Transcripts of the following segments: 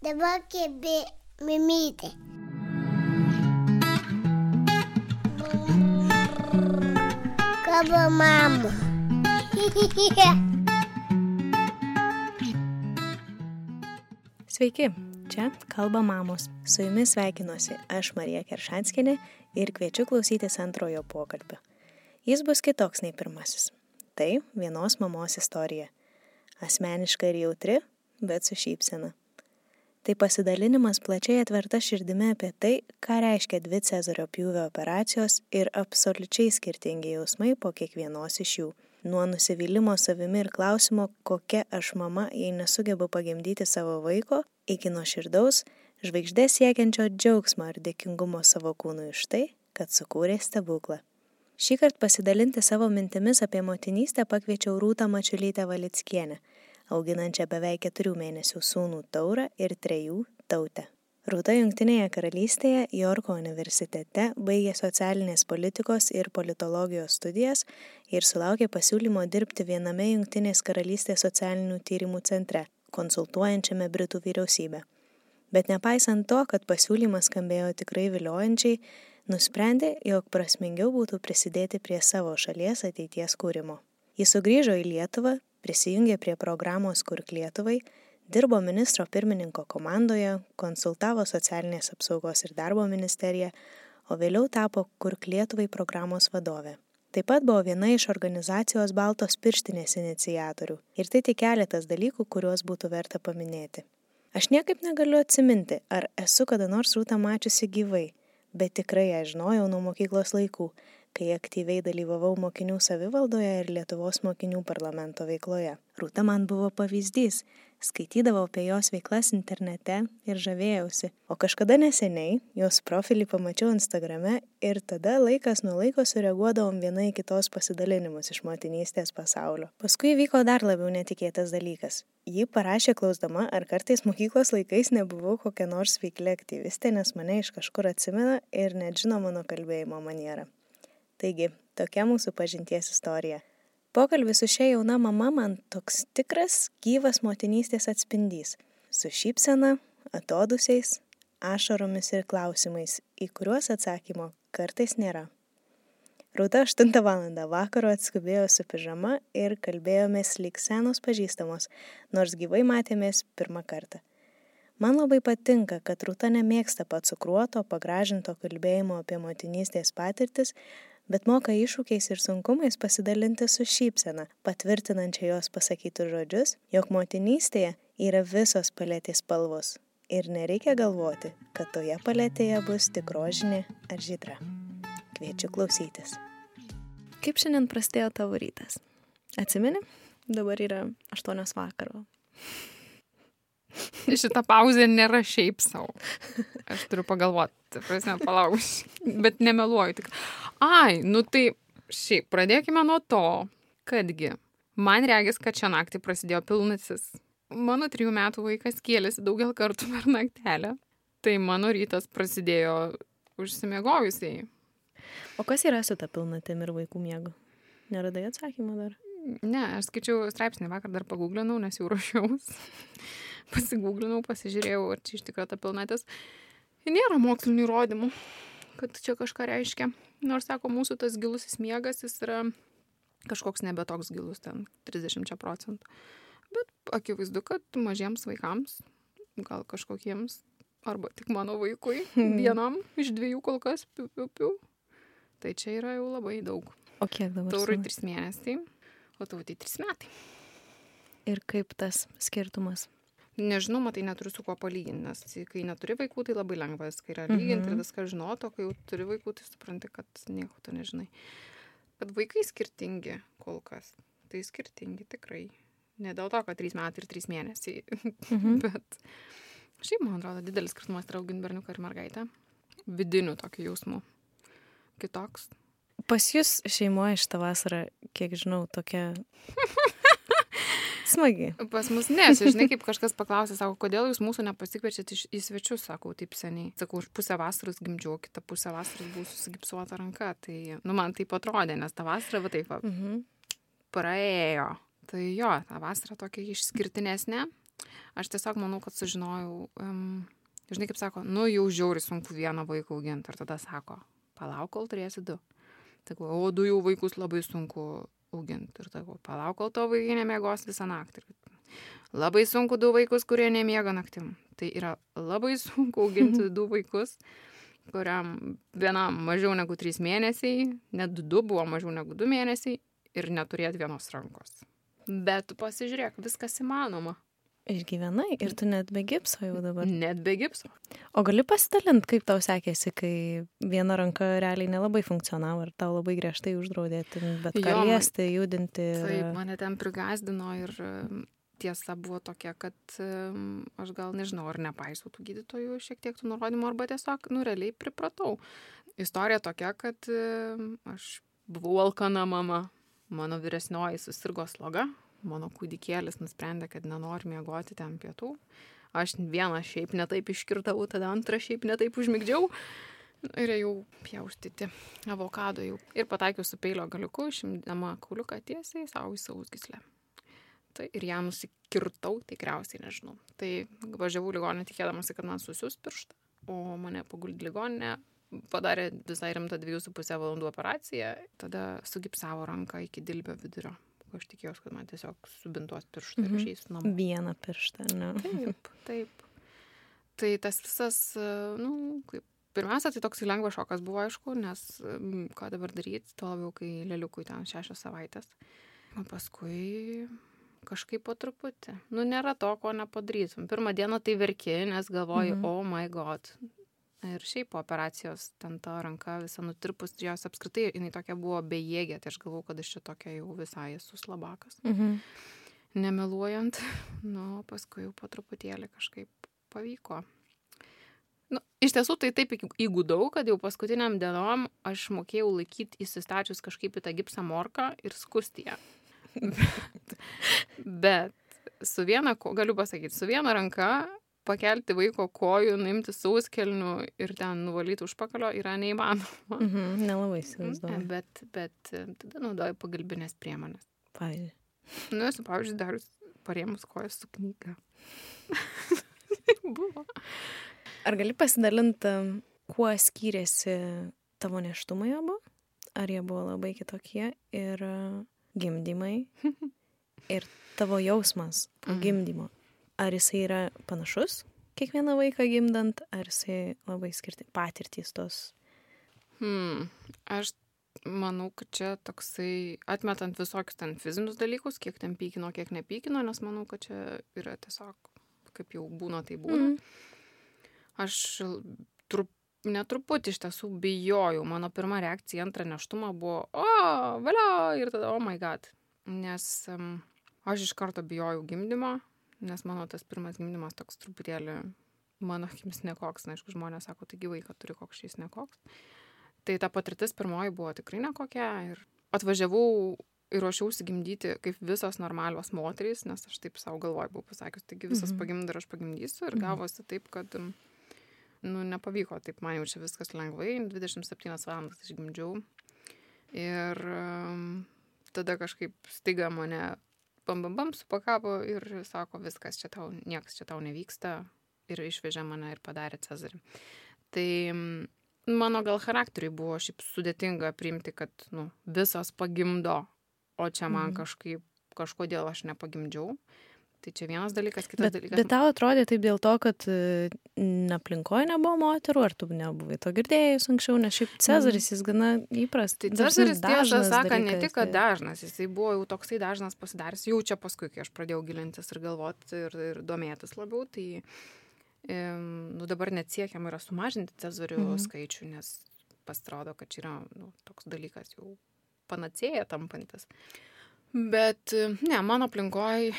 Dabar kėbė mimytė. Kaba mama. Sveiki, čia kalba mamos. Su jumis sveikinuosi aš Marija Keršanskinė ir kviečiu klausytis antrojo pokalbio. Jis bus kitoks nei pirmasis. Tai vienos mamos istorija. Asmeniška ir jautri, bet su šypsena. Tai pasidalinimas plačiai atverta širdimi apie tai, ką reiškia dvi Cezario pjūvio operacijos ir absoliučiai skirtingi jausmai po kiekvienos iš jų nuo nusivylimo savimi ir klausimo, kokia aš mama, jei nesugebu pagimdyti savo vaiko, iki nuoširdaus, žvaigždės siekiančio džiaugsmo ir dėkingumo savo kūnui už tai, kad sukūrė stebuklą. Šį kartą pasidalinti savo mintimis apie motinystę pakviečiau Rūtą Mačiulytę Valickienę, auginančią beveik keturių mėnesių sūnų taurą ir trejų tautę. Rūta Junktinėje karalystėje Jorko universitete baigė socialinės politikos ir politologijos studijas ir sulaukė pasiūlymo dirbti viename Junktinės karalystės socialinių tyrimų centre, konsultuojančiame Britų vyriausybę. Bet nepaisant to, kad pasiūlymas skambėjo tikrai viliojančiai, nusprendė, jog prasmingiau būtų prisidėti prie savo šalies ateities kūrimo. Jis sugrįžo į Lietuvą, prisijungė prie programos Kurk Lietuvai dirbo ministro pirmininko komandoje, konsultavo socialinės apsaugos ir darbo ministeriją, o vėliau tapo Kurk Lietuvai programos vadovė. Taip pat buvo viena iš organizacijos Baltos pirštinės inicijatorių. Ir tai tik keletas dalykų, kuriuos būtų verta paminėti. Aš niekaip negaliu atsiminti, ar esu kada nors rūtą mačiusi gyvai, bet tikrai ją žinojau nuo mokyklos laikų, kai aktyviai dalyvavau mokinių savivaldoje ir Lietuvos mokinių parlamento veikloje. Rūta man buvo pavyzdys, skaitydavau apie jos veiklas internete ir žavėjausi. O kažkada neseniai jos profilį pamačiau Instagrame ir tada laikas nuo laiko sureaguodavom viena į kitos pasidalinimus iš motinystės pasaulio. Paskui vyko dar labiau netikėtas dalykas. Ji parašė klausdama, ar kartais mokyklos laikais nebuvau kokia nors veikli aktyvistė, nes mane iš kažkur atsimena ir net žino mano kalbėjimo manierą. Taigi, tokia mūsų pažinties istorija. Pokalbis su šia jauna mama man toks tikras, gyvas motinystės atspindys. Su šypsena, atodusiais, ašaromis ir klausimais, į kuriuos atsakymo kartais nėra. Rūta 8 val. vakaro atskubėjo su pižama ir kalbėjomės lyg senos pažįstamos, nors gyvai matėmės pirmą kartą. Man labai patinka, kad Rūta nemėgsta pats cukruoto, pagražinto kalbėjimo apie motinystės patirtis, bet moka iššūkiais ir sunkumais pasidalinti su šypsena, patvirtinančia jos pasakytus žodžius, jog motinystėje yra visos paletės spalvos ir nereikia galvoti, kad toje paletėje bus tik rožinė ar žydra. Kviečiu klausytis. Kaip šiandien prasidėjo tavo rytas? Atsimeni? Dabar yra 8 vakaro. Šita pauzė nėra šiaip savo. Aš turiu pagalvoti, prasme, palauksiu. Bet nemeluoju tik. Ai, nu tai šiaip pradėkime nuo to, kadgi. Man regis, kad šią naktį prasidėjo pilnacis. Mano trijų metų vaikas kėlėsi daugel kartų per naktelę. Tai mano rytas prasidėjo užsimiegojusiai. O kas yra su ta pilnatim ir vaikų miegu? Neradai atsakymą dar? Ne, aš skaičiau straipsnį vakar dar paguglinau, nes jau ruošiaus pasigūglinau, pasižiūrėjau, ar čia iš tikrųjų ta pilnatis. Nėra mokslinių įrodymų, kad čia kažką reiškia. Nors, sako, mūsų tas gilusis miegas, jis yra kažkoks nebe toks gilus, ten 30 procentų. Bet akivaizdu, kad mažiems vaikams, gal kažkokiems, arba tik mano vaikui, vienam iš dviejų kol kas, piu, piu, piu. Tai čia yra jau labai daug. O kiek dabar? Taurui tris mėnesiai, o tautai tris metai. Ir kaip tas skirtumas? Nežinau, matai, neturiu su kuo palyginti, nes kai neturi vaikų, tai labai lengva viską yra lyginti mhm. ir viską žinoti, o kai jau turi vaikų, tai supranti, kad nieko to nežinai. Bet vaikai skirtingi kol kas. Tai skirtingi tikrai. Ne dėl to, kad 3 metai ir 3 mėnesiai. Mhm. Bet šiaip, man atrodo, didelis skirtumas yra auginti berniuką ir mergaitę. Vidinių tokių jausmų. Kitoks. Pas jūs šeimoje šitą vasarą, kiek žinau, tokia Smagi. Pas mus ne, žinai, kaip kažkas paklausė, sako, kodėl jūs mūsų nepasikviečiat į svečius, sakau, taip seniai. Sakau, už pusę vasaros gimdžiau, kitą pusę vasaros buvau susigipsuota ranka. Tai, nu, man taip atrodė, nes tą vasarą, va taip, va, mhm. praėjo. Tai jo, ta vasara tokia išskirtinesnė, Aš tiesiog manau, kad sužinojau, um, žinai, kaip sako, nu jau žiauri sunku vieną vaiką auginti. Ir tada sako, palauk, kol turėsi du. Sakau, o du jau vaikus labai sunku auginti. Ir sakau, palauk, kol to vaikai nemiegos visą naktį. Labai sunku du vaikus, kurie nemiega naktim. Tai yra labai sunku auginti du vaikus, kuriam vienam mažiau negu trys mėnesiai, net du buvo mažiau negu du mėnesiai ir neturėti vienos rankos. Bet pasižiūrėk, viskas įmanoma. Išgyvenai ir tu net be gipso jau dabar. Net be gipso. O gali pasidalinti, kaip tau sekėsi, kai viena ranka realiai nelabai funkcionavo ir tau labai griežtai uždraudė, bet ką liesti, judinti. ir- Taip, mane ten prigazdino ir tiesa buvo tokia, kad aš gal nežinau, ar nepaisau tų gydytojų šiek tiek tų nurodymų, arba tiesiog, nu, realiai pripratau. Istorija tokia, kad aš buvau alkana mama, mano vyresnioji susirgo sloga, mano kūdikėlis nusprendė, kad nenori miegoti ten pietų. Aš vieną šiaip netaip iškirtau, tada antrą šiaip netaip užmigdžiau. Ir jau pjaustyti avokado jau. Ir pataikiau su peilio galiuku, išimdama kauliuką tiesiai savo į sausgyslę. Tai ir ją nusikirtau, tikriausiai nežinau. Tai važiavau ligoninę tikėdamasi, kad man susius pirštą, o mane paguldė ligoninę, padarė visai rimtą 2,5 valandų operaciją, tada sugipsavo ranką iki dilbio vidurio. Aš tikėjausi, kad man tiesiog subintuos pirštą ir Mhm. išeis namo. Vieną pirštą, ne? Taip, taip. Tai tas visas, nu, kaip. Pirmiausia, tai toks lengvas šokas buvo, aišku, nes mm, ką dabar daryti, tuo labiau, kai leliukui ten šešias savaitės. O paskui kažkaip po truputį. Nu, nėra to, ko nepadarytum. Pirmą dieną tai verki, nes galvoji, Mhm. mhm. oh my god. Ir šiaip po operacijos ten ta ranka visa nutirpus, jos apskritai jinai tokia buvo bejėgė, tai aš galvau, kad aš čia tokia jau visai esu slabakas Mhm. nemeluojant, nu, paskui jau po truputėlį kažkaip pavyko. Nu, iš tiesų tai taip įg- įgudau, kad jau paskutiniam dienom aš mokėjau laikyti įsistačius kažkaip į tą gipsą morką ir skusti ją. Bet, bet su viena, galiu pasakyti, su viena ranka pakelti vaiko kojų, nuimti sauskelnių ir ten nuvalyti užpakalio yra neįmanoma. Mhm. Nelabai įsivaizduoju. Bet, bet e, tada naudoju pagalbinės priemonės. Pavyzdžiui. Nu, esu, pavyzdžiui, darius parėmus kojas su knyga. Buvo. Ar gali pasidalinti, kuo skyrėsi tavo neštumai abu? Ar jie buvo labai kitokie ir e, gimdymai? Ir tavo jausmas po Mhm. gimdymo. Ar jisai yra panašus kiekvieną vaiką gimdant, ar jisai labai skirti patirtys tos? Hmm. Aš manau, kad čia toksai, atmetant visokius ten fizinius dalykus, kiek ten pykino, kiek nepykino, nes manau, kad čia yra tiesiog, kaip jau būna, tai būna. Mhm. Aš trup, netruputį iš tiesų bijojau. Mano pirma reakcija antrą neštumą buvo, o, valio, ir tada, oh my god. Nes um, aš iš karto bijojau gimdymo, nes mano tas pirmas gimdymas toks truputėlį, mano akimis nekoks, na, aišku, žmonės sako, taigi vaiką turi koks šis nekoks. Tai ta patirtis pirmoji buvo tikrai nekokia ir atvažiavau ir ruošiausi gimdyti kaip visos normalios moterys, nes aš taip savo galvoj buvau pasakius, taigi visas Mhm. pagimdo ir aš pagimdysiu ir Mhm. gavosi taip, kad nu, nepavyko, taip man jau čia viskas lengvai, 27 valandas aš gimdžiau. Ir tada kažkaip staiga mane bam bam bam supakavo ir sako, viskas čia tau, niekas čia tau nevyksta ir išvežė mane ir padarė Cezarį. Tai mm, mano gal charakteriui buvo šiaip sudėtinga priimti, kad nu, visos pagimdo, o čia man Mhm. kažkaip, kažkodėl aš nepagimdžiau. Tai čia vienas dalykas, kitas Bet, dalykas. bet tau atrodė taip dėl to, kad aplinkoje nebuvo moterų, ar tu nebuvai to girdėjus anksčiau, nes šiaip Cezaris jis gana įprastas. Tai Cezaris, tiesą sakant, ne tik, kad dažnas, jisai buvo jau toksai dažnas pasidaręs, jau čia paskui, kai aš pradėjau gilintis ir galvoti ir, ir domėtis labiau, tai nu, dabar net siekiam yra sumažinti Cezarių Mhm. mhm. skaičių, nes pasirodo, kad čia yra nu, toks dalykas jau panacėja tampantis. Bet e, ne, mano aplinkoje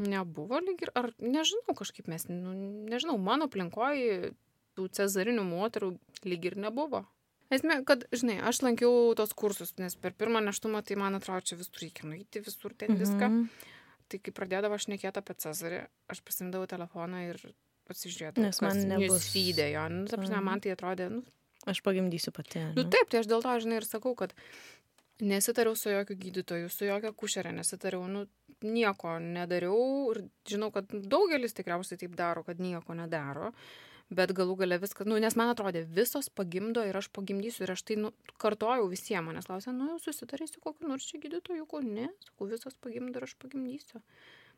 nebuvo lyg ir, ar nežinau, kažkaip mes, nu, nežinau, mano aplinkoje tų cezarinių moterų lyg ir nebuvo. Esmė, kad, žinai, aš lankiau tos kursus, nes per pirmą neštumą, tai man atrodo, čia visur reikia nueiti, visur ten viską. Mhm. Tai kai pradėdavo aš nekėti apie Cezarį, aš pasimdavau telefoną ir pasižiūrėdavau, Nes man nebus- Fydėjo. Nu, ta prasme, Mhm. man tai atrodė, nu, Aš pagimdysiu pati. nu ne? taip, tai aš dėl to, žinai, ir sakau, kad nesitariau su jokiu gydytoju, su jokia kušerė nesitariau, nu, nieko nedariau ir žinau, kad daugelis tikriausiai taip daro, kad nieko nedaro. Bet galų gale viskas, nu, nes man atrodė, visos pagimdo ir aš pagimdysiu ir aš tai nu, kartojau visiems, manęs klausė, nu, jau susitarysiu kokiu nors čia gydytoju, ko ne, sakau, visos pagimdo ir aš pagimdysiu.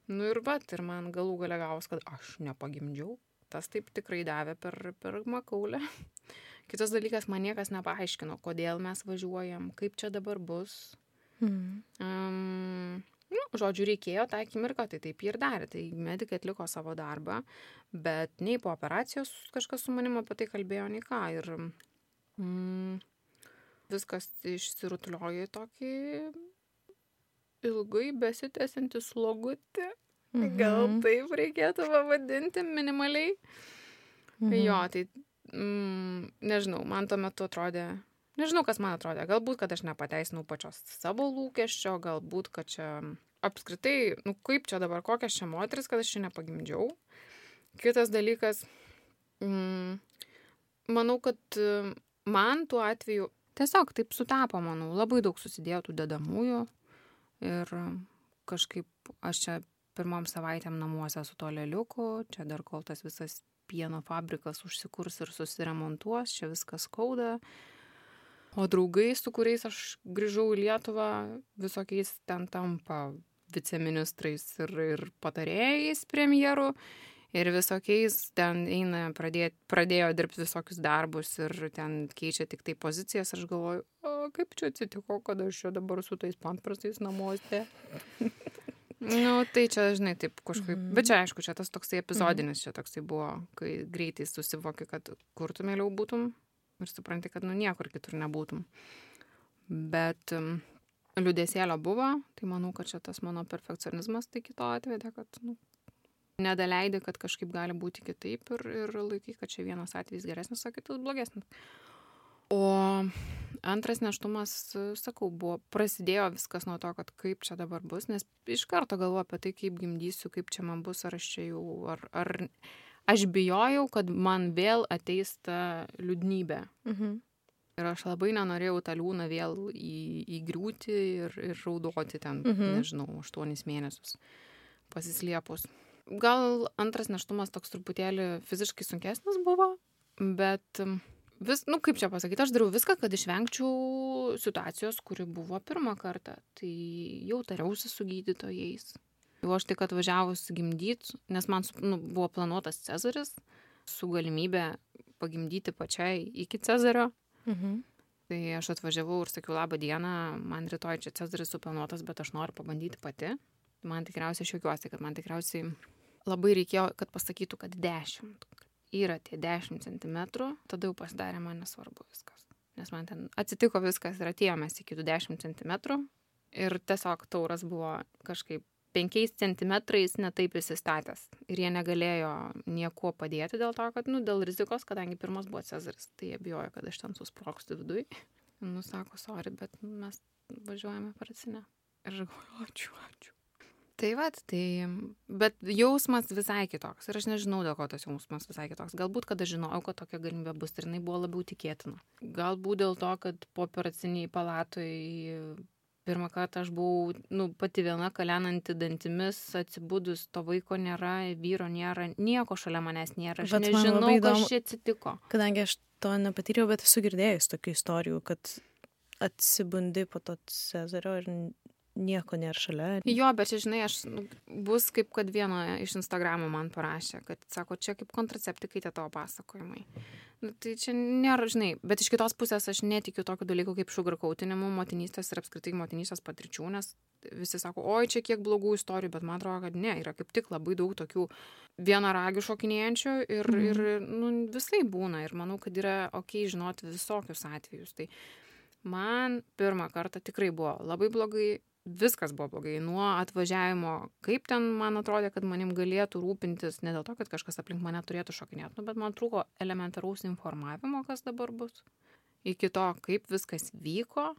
Nu ir bet, ir man galų gale gavos, kad aš nepagimdžiau. Tas taip tikrai davė per, per makaulę. Kitas dalykas, man niekas nepaaiškino, kodėl mes važiuojam, kaip čia dabar bus. Mhm. Um, nu, žodžiu, reikėjo tą akimirką, tai taip ir darė. Tai medikai atliko savo darbą, bet nei po operacijos kažkas su manimi apie tai kalbėjo, nei ką. Ir mm, viskas išsirutuliojo į tokį ilgai besitęsiantį slogutį. Gal Mhm. taip reikėtų pavadinti minimaliai. Mhm. Jo, tai mm, nežinau, man tuo metu atrodė, nežinau, kas man atrodė, galbūt, kad aš nepateisinau pačios savo lūkesčio, galbūt, kad čia apskritai, nu kaip čia dabar, kokias čia moteris, kad aš čia nepagimdžiau. Kitas dalykas, mm, manau, kad mm, man tuo atveju tiesiog taip sutapo, manau, labai daug susidėjo tų dedamųjų ir kažkaip aš čia pirmom savaitėm namuose su to leliuku, čia dar kol tas visas pieno fabrikas užsikurs ir susiremontuos, čia viskas skauda. O draugai, su kuriais aš grįžau į Lietuvą, visokiais ten tampa viceministrais ir, ir patarėjais premjerų. Ir visokiais ten eina, pradėt, pradėjo dirbti visokius darbus ir ten keičia tik tai pozicijas. Aš galvoju, o kaip čia atsitiko, kad aš čia dabar su tais pantprastais namuose. nu, tai čia, žinai, taip kažkaip. Mhm. Bet čia, aišku, čia tas toksai epizodinis, čia toksai buvo, kai greitai susivoki, kad kur tu mėliau būtum ir supranti, kad nu niekur kitur nebūtum. Bet liūdėsėlio buvo, tai manau, kad čia tas mano perfekcionizmas tai kito atvedė, kad nu, nedaleidė, kad kažkaip gali būti kitaip ir, ir laikai, kad čia vienas atvejis geresnis, o kitas blogesnis. O antras neštumas, sakau, buvo, prasidėjo viskas nuo to, kad kaip čia dabar bus, nes iš karto galvoju apie tai, kaip gimdysiu, kaip čia man bus, ar aš čia jau, ar, ar aš bijojau, kad man vėl ateis ta liūdnybė. Mhm. Ir aš labai nenorėjau tą liūną vėl į, įgriūti ir, ir raudoti ten, Mhm. nežinau, aštuonis mėnesius pasisliepus. Gal antras neštumas toks truputėlį fiziškai sunkesnis buvo, bet vis, nu kaip čia pasakyti, aš dariau viską, kad išvengčiau situacijos, kuri buvo pirmą kartą. Tai jau tariausi su gydytojais. Jau aš tik atvažiavus gimdyti, nes man nu, buvo planuotas Cezaris su galimybė pagimdyti pačiai iki Cezario. Mhm. Tai aš atvažiavau ir sakiau, labą dieną, man rytoj čia Cezaris suplanuotas, bet aš noriu pabandyti pati. Man tikriausiai aš juokiuosi, kad man tikriausiai labai reikėjo, kad pasakytų, kad 10. Yra tie 10 cm, tada jau pasidarė man nesvarbu viskas. Nes man ten atsitiko viskas ir atėjo mes iki tų 10 cm. Ir tiesiog tauras buvo kažkaip 5 cm netaip įsistatęs. Ir jie negalėjo niekuo padėti dėl to, kad, nu, dėl rizikos, kadangi pirmas buvo Cezaris, tai jie bijojo, kad aš ten susprogstu viduj. Nu, sako, sorry, bet mes važiuojame operacinę. Ir aš galvoju, ačiū, ačiū. Tai vad, tai, bet jausmas visai kitoks. Ir aš nežinau, dėl ko tas jausmas visai kitoks. Galbūt, kad aš žinojau, kad tokia galimybė bus ir jinai buvo labiau tikėtina. Galbūt dėl to, kad po operaciniai palatoj pirmą kartą aš buvau, nu, pati viena kalenanti dantimis, atsibudus, to vaiko nėra, vyro nėra, nieko šalia manęs nėra. Aš Bet man nežinau, kas įdomu- čia atsitiko. Kadangi aš to nepatyriau, bet esu girdėjus tokių istorijų, kad atsibundi po to Cezario ir nieko nėra šalia. Jo, bet čia, žinai, aš nu, bus kaip kad vieno iš Instagramo man parašė, kad sako, čia kaip kontraceptikai tie tavo pasakojimai. Nu, tai čia nėra, žinai, bet iš kitos pusės aš netikiu tokių dalykų kaip sugarkautinimu, motinystės ir apskritai motinystės patirčių, nes visi sako, oi, čia kiek blogų istorijų, bet man atrodo, kad ne, yra kaip tik labai daug tokių vienaragių šokinėjančių ir, Mhm. ir nu, visai būna ir manau, kad yra ok žinoti visokius atvejus. Tai man pirmą kartą tikrai buvo labai blogai, viskas buvo blogai. Nuo atvažiavimo, kaip ten man atrodė, kad manim galėtų rūpintis, ne dėl to, kad kažkas aplink mane turėtų šokinėti, nu, bet man trūko elementaraus informavimo, kas dabar bus. Iki to, kaip viskas vyko.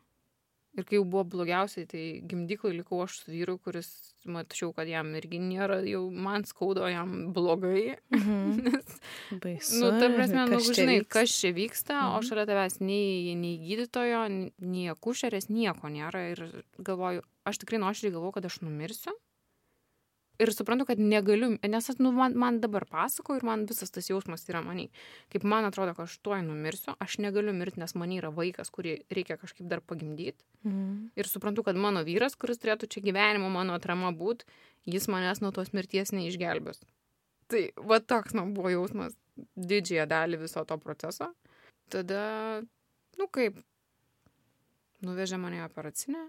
Ir kai jau buvo blogiausiai, tai gimdyklai likau aš su vyru, kuris mačiau, kad jam irgi nėra, jau man skaudo jam blogai. Mhm. Nes Baisu. Nu, ta prasme, nu, žinai, vyks. kas čia vyksta, o Mhm. šalia tavęs nei, nei gydytojo, nei akušerės, nieko nėra. Ir galvoju, aš tikrai nuoširdžiai galvoju, kad aš numirsiu. Ir suprantu, kad negaliu, nes nu, man, man dabar pasako ir man visas tas jausmas yra maniai. Kaip man atrodo, kad aš tuoj numirsiu, aš negaliu mirti, nes man yra vaikas, kurį reikia kažkaip dar pagimdyti. Mhm. Ir suprantu, kad mano vyras, kuris turėtų čia gyvenimo mano atrama būti, jis manęs nuo tos mirties neišgelbės. Tai va toks man buvo jausmas didžiąją dalį viso to proceso. Tada, nu kaip, nuvežė mane į operacinę,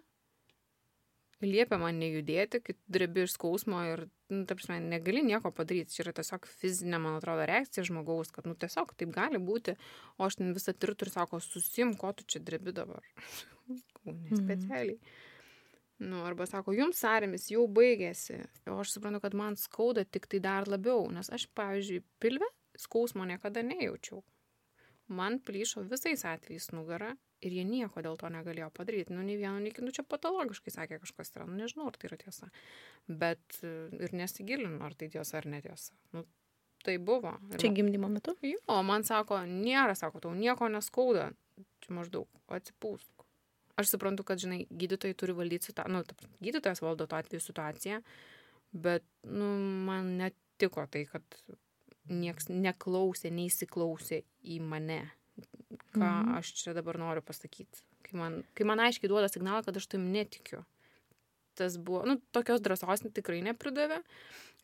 liepia man nejudėti, kai drebi iš skausmo ir, nu, ta prasme, negali nieko padaryti. Čia yra tiesiog fizinė, man atrodo, reakcija žmogaus, kad, nu, tiesiog taip gali būti. O aš ten visą tirtų ir sako, susim, ko tu čia drebi dabar. Nespecialiai. Nu, arba sako, jums sąrimis jau baigėsi. O aš suprantu, kad man skauda tik tai dar labiau, nes aš, pavyzdžiui, pilve skausmo niekada nejaučiau. Man plyšo visais atvejais nugara ir jie nieko dėl to negalėjo padaryti. Nu, nei vieno, nei kito, nu, čia patologiškai sakė kažkas yra, nu, nežinau, ar tai yra tiesa. Bet e, ir nesigilinu, ar tai tiesa ar netiesa. Nu, tai buvo. Ir Čia gimdymo metu? Jo, o man sako, nėra, sako, tau nieko neskauda. Čia maždaug atsipūsk. Aš suprantu, kad, žinai, gydytojai turi valdyti situaciją, nu, gydytojas valdo tuo atveju situaciją, bet, nu, man netiko tai, kad nieks neklausė, neįsiklausė į mane, ką Mhm. aš čia dabar noriu pasakyti. Kai man, kai man aiškiai duoda signalą, kad aš tam netikiu. Tas buvo, nu, tokios drąsos tikrai nepridavė.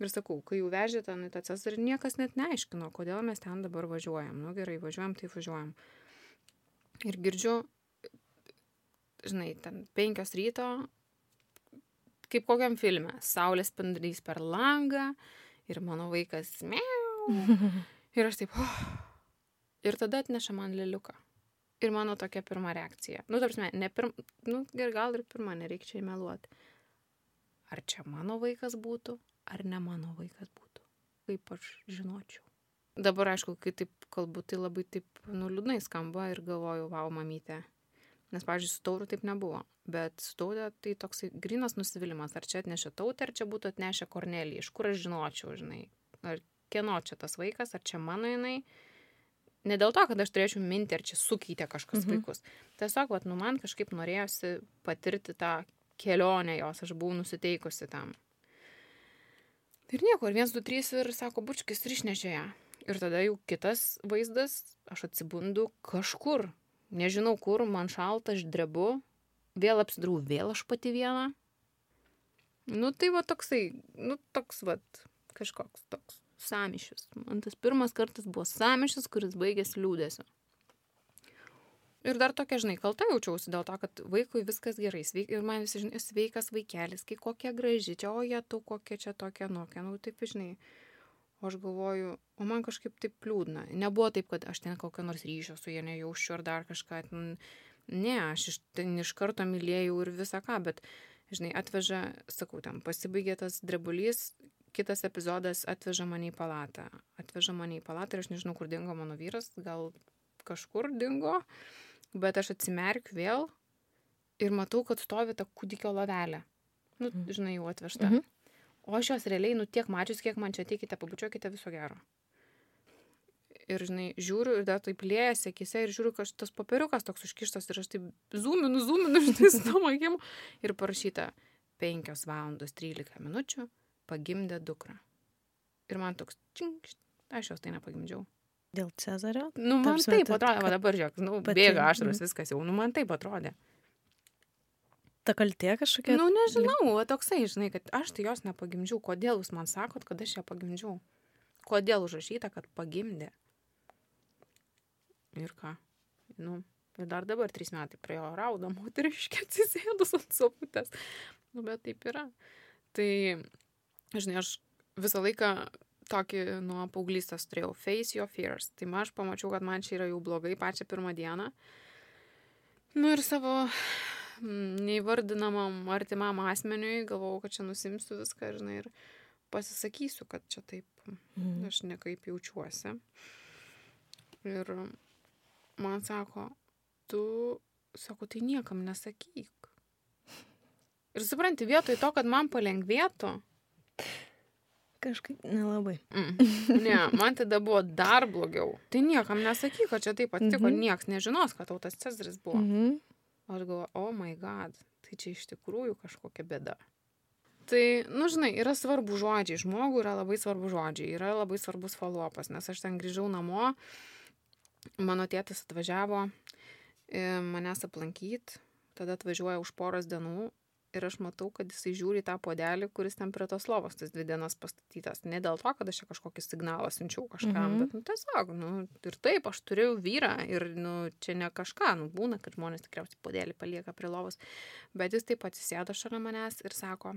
Ir sakau, kai jau vežė ten į tą cesarį, niekas net neaiškino, kodėl mes ten dabar važiuojam. Nu gerai, važiuojam, tai važiuojam. Ir girdžiu, žinai, ten penkios ryto, kaip kokiam filme, saulės spindulys per langą ir mano vaikas miau. Ir aš taip, oh. ir tada atneša man liliuką. Ir mano tokia pirma reakcija. Nu, tarsi, ne pirma, nu, ir gal ir pirma, nereikia čia įmeluoti. Ar čia mano vaikas būtų, ar ne mano vaikas būtų. Kaip aš žinočiau. Dabar, aišku, kai taip kalbu, tai labai taip, nu, liūdnai skamba ir galvoju, wow, mamytė. Nes, pavyzdžiui, su tauru taip nebuvo. Bet su tautė tai toksai grinas nusivylimas. Ar čia atnešė tautė, ar čia būtų atnešę kornelį. Iš kur aš žinočiau, žinai. Ar kieno čia tas vaikas, ar čia mano jinai. Ne dėl to, kad aš turėčiau minti, ar čia sukeitė kažkas Mhm. vaikus. Tiesiog, vat, nu, man kažkaip norėjosi patirti tą kelionę jos, aš buvau nusiteikusi tam. Ir nieko, ir viens, du, trys ir sako, bučkis ir išnešė ją. Ir tada jau kitas vaizdas, aš atsibundu kažkur, nežinau kur, man šalta, aš drebu, vėl apsidrau, vėl aš pati viena. Nu tai va toksai, nu toks va, kažkoks toks samišis. Man tas pirmas kartas buvo samišis, kuris baigėsi liūdėsiu. Ir dar tokia, žinai, kalta jaučiausi dėl to, kad vaikui viskas gerai. Sveik, ir man visi, žinai, sveikas vaikelis, kai kokia graži, čia, o jie tu kokia čia tokia nokia, nu taip, žinai. O aš galvoju, o man kažkaip taip liūdna. Nebuvo taip, kad aš ten kokią nors ryšio su jie nejaučiu ar dar kažką. Ne, aš iš, ten iš karto mylėjau ir visą ką, bet, žinai, atveža, sakau, ten pasibaigė tas drebulys, kitas epizodas atveža mane į palatą. Atveža mane į palatą ir aš nežinau, kur dingo mano vyras, gal kažkur dingo, bet aš atsimerkiu vėl ir matau, kad stovi ta kūdikio lavelė. Nu, Mhm. žinai, jau atvežta. Mhm. O aš jos realiai, nu tiek mačius, kiek man čia teikite, pabučiuokite viso gero. Ir, žinai, žiūriu ir dar taip lėjasi akise ir žiūriu, kad tas papiriukas toks užkištas ir aš taip zoominu, zoominu, žinai, su tom akim. Ir parašyta 5 valandos 13 minučių pagimdė dukrą. Ir man toks, činkšt, aš jos tai nepagimdžiau. Dėl Cezario? Nu, man prasme, taip ta- atrodė, va dabar žiūrėk, nu, pati- bėga ašaros, mhm. viskas jau, nu, man taip atrodė. Ta kaltė kažkokia? Nu, nežinau, va toksai, žinai, kad aš tai jos nepagimdžiau. Kodėl jūs man sakot, kad aš ją pagimdžiau? Kodėl užrašyta, kad pagimdė? Ir ką? Nu, ir dar dabar trys metai praėjo raudą moteriškė atsisėdus ant soputės. Nu, bet taip yra. Tai, žinai, aš visą laiką tokį nuo paauglystės turėjau face your fears. Tai aš pamačiau, kad man čia yra jau blogai pačią pirmą dieną. Nu ir savo mm, neįvardinamam artimam asmeniui galvojau, kad čia nusimsiu viską, žinai, ir pasisakysiu, kad čia taip Mhm. aš nekaip jaučiuosi. Ir man sako, tu, sako, tai niekam nesakyk. Ir supranti, vietoj to, kad man palengvėtų, Kažkaip nelabai. mm, ne, man tada buvo dar blogiau. Tai niekam nesakyk, kad čia taip atsitiko, Mhm. mhm. niekas nežinos, kad tau tas Cezaris buvo. Mhm. Aš galvoju, oh my god, tai čia iš tikrųjų kažkokia bėda. Tai, nu, žinai, yra svarbu žodžiai. Žmogui yra labai svarbu žodžiai. Yra labai svarbus follow-upas, nes aš ten grįžau namo, mano tėtis atvažiavo e, manęs aplankyti, tada atvažiuoja už poros dienų ir aš matau, kad jisai žiūri tą podelį, kuris ten prie tos lovos tas dvi dienas pastatytas. Ne dėl to, kad aš čia kažkokį signalą siunčiau kažkam, Mhm. bet, nu, tiesiog, nu, ir taip, aš turiu vyrą ir, nu, čia ne kažką, nu, būna, kad žmonės tikriausiai podelį palieka prie lovos. Bet jis taip atsisėdo šalia manęs ir sako,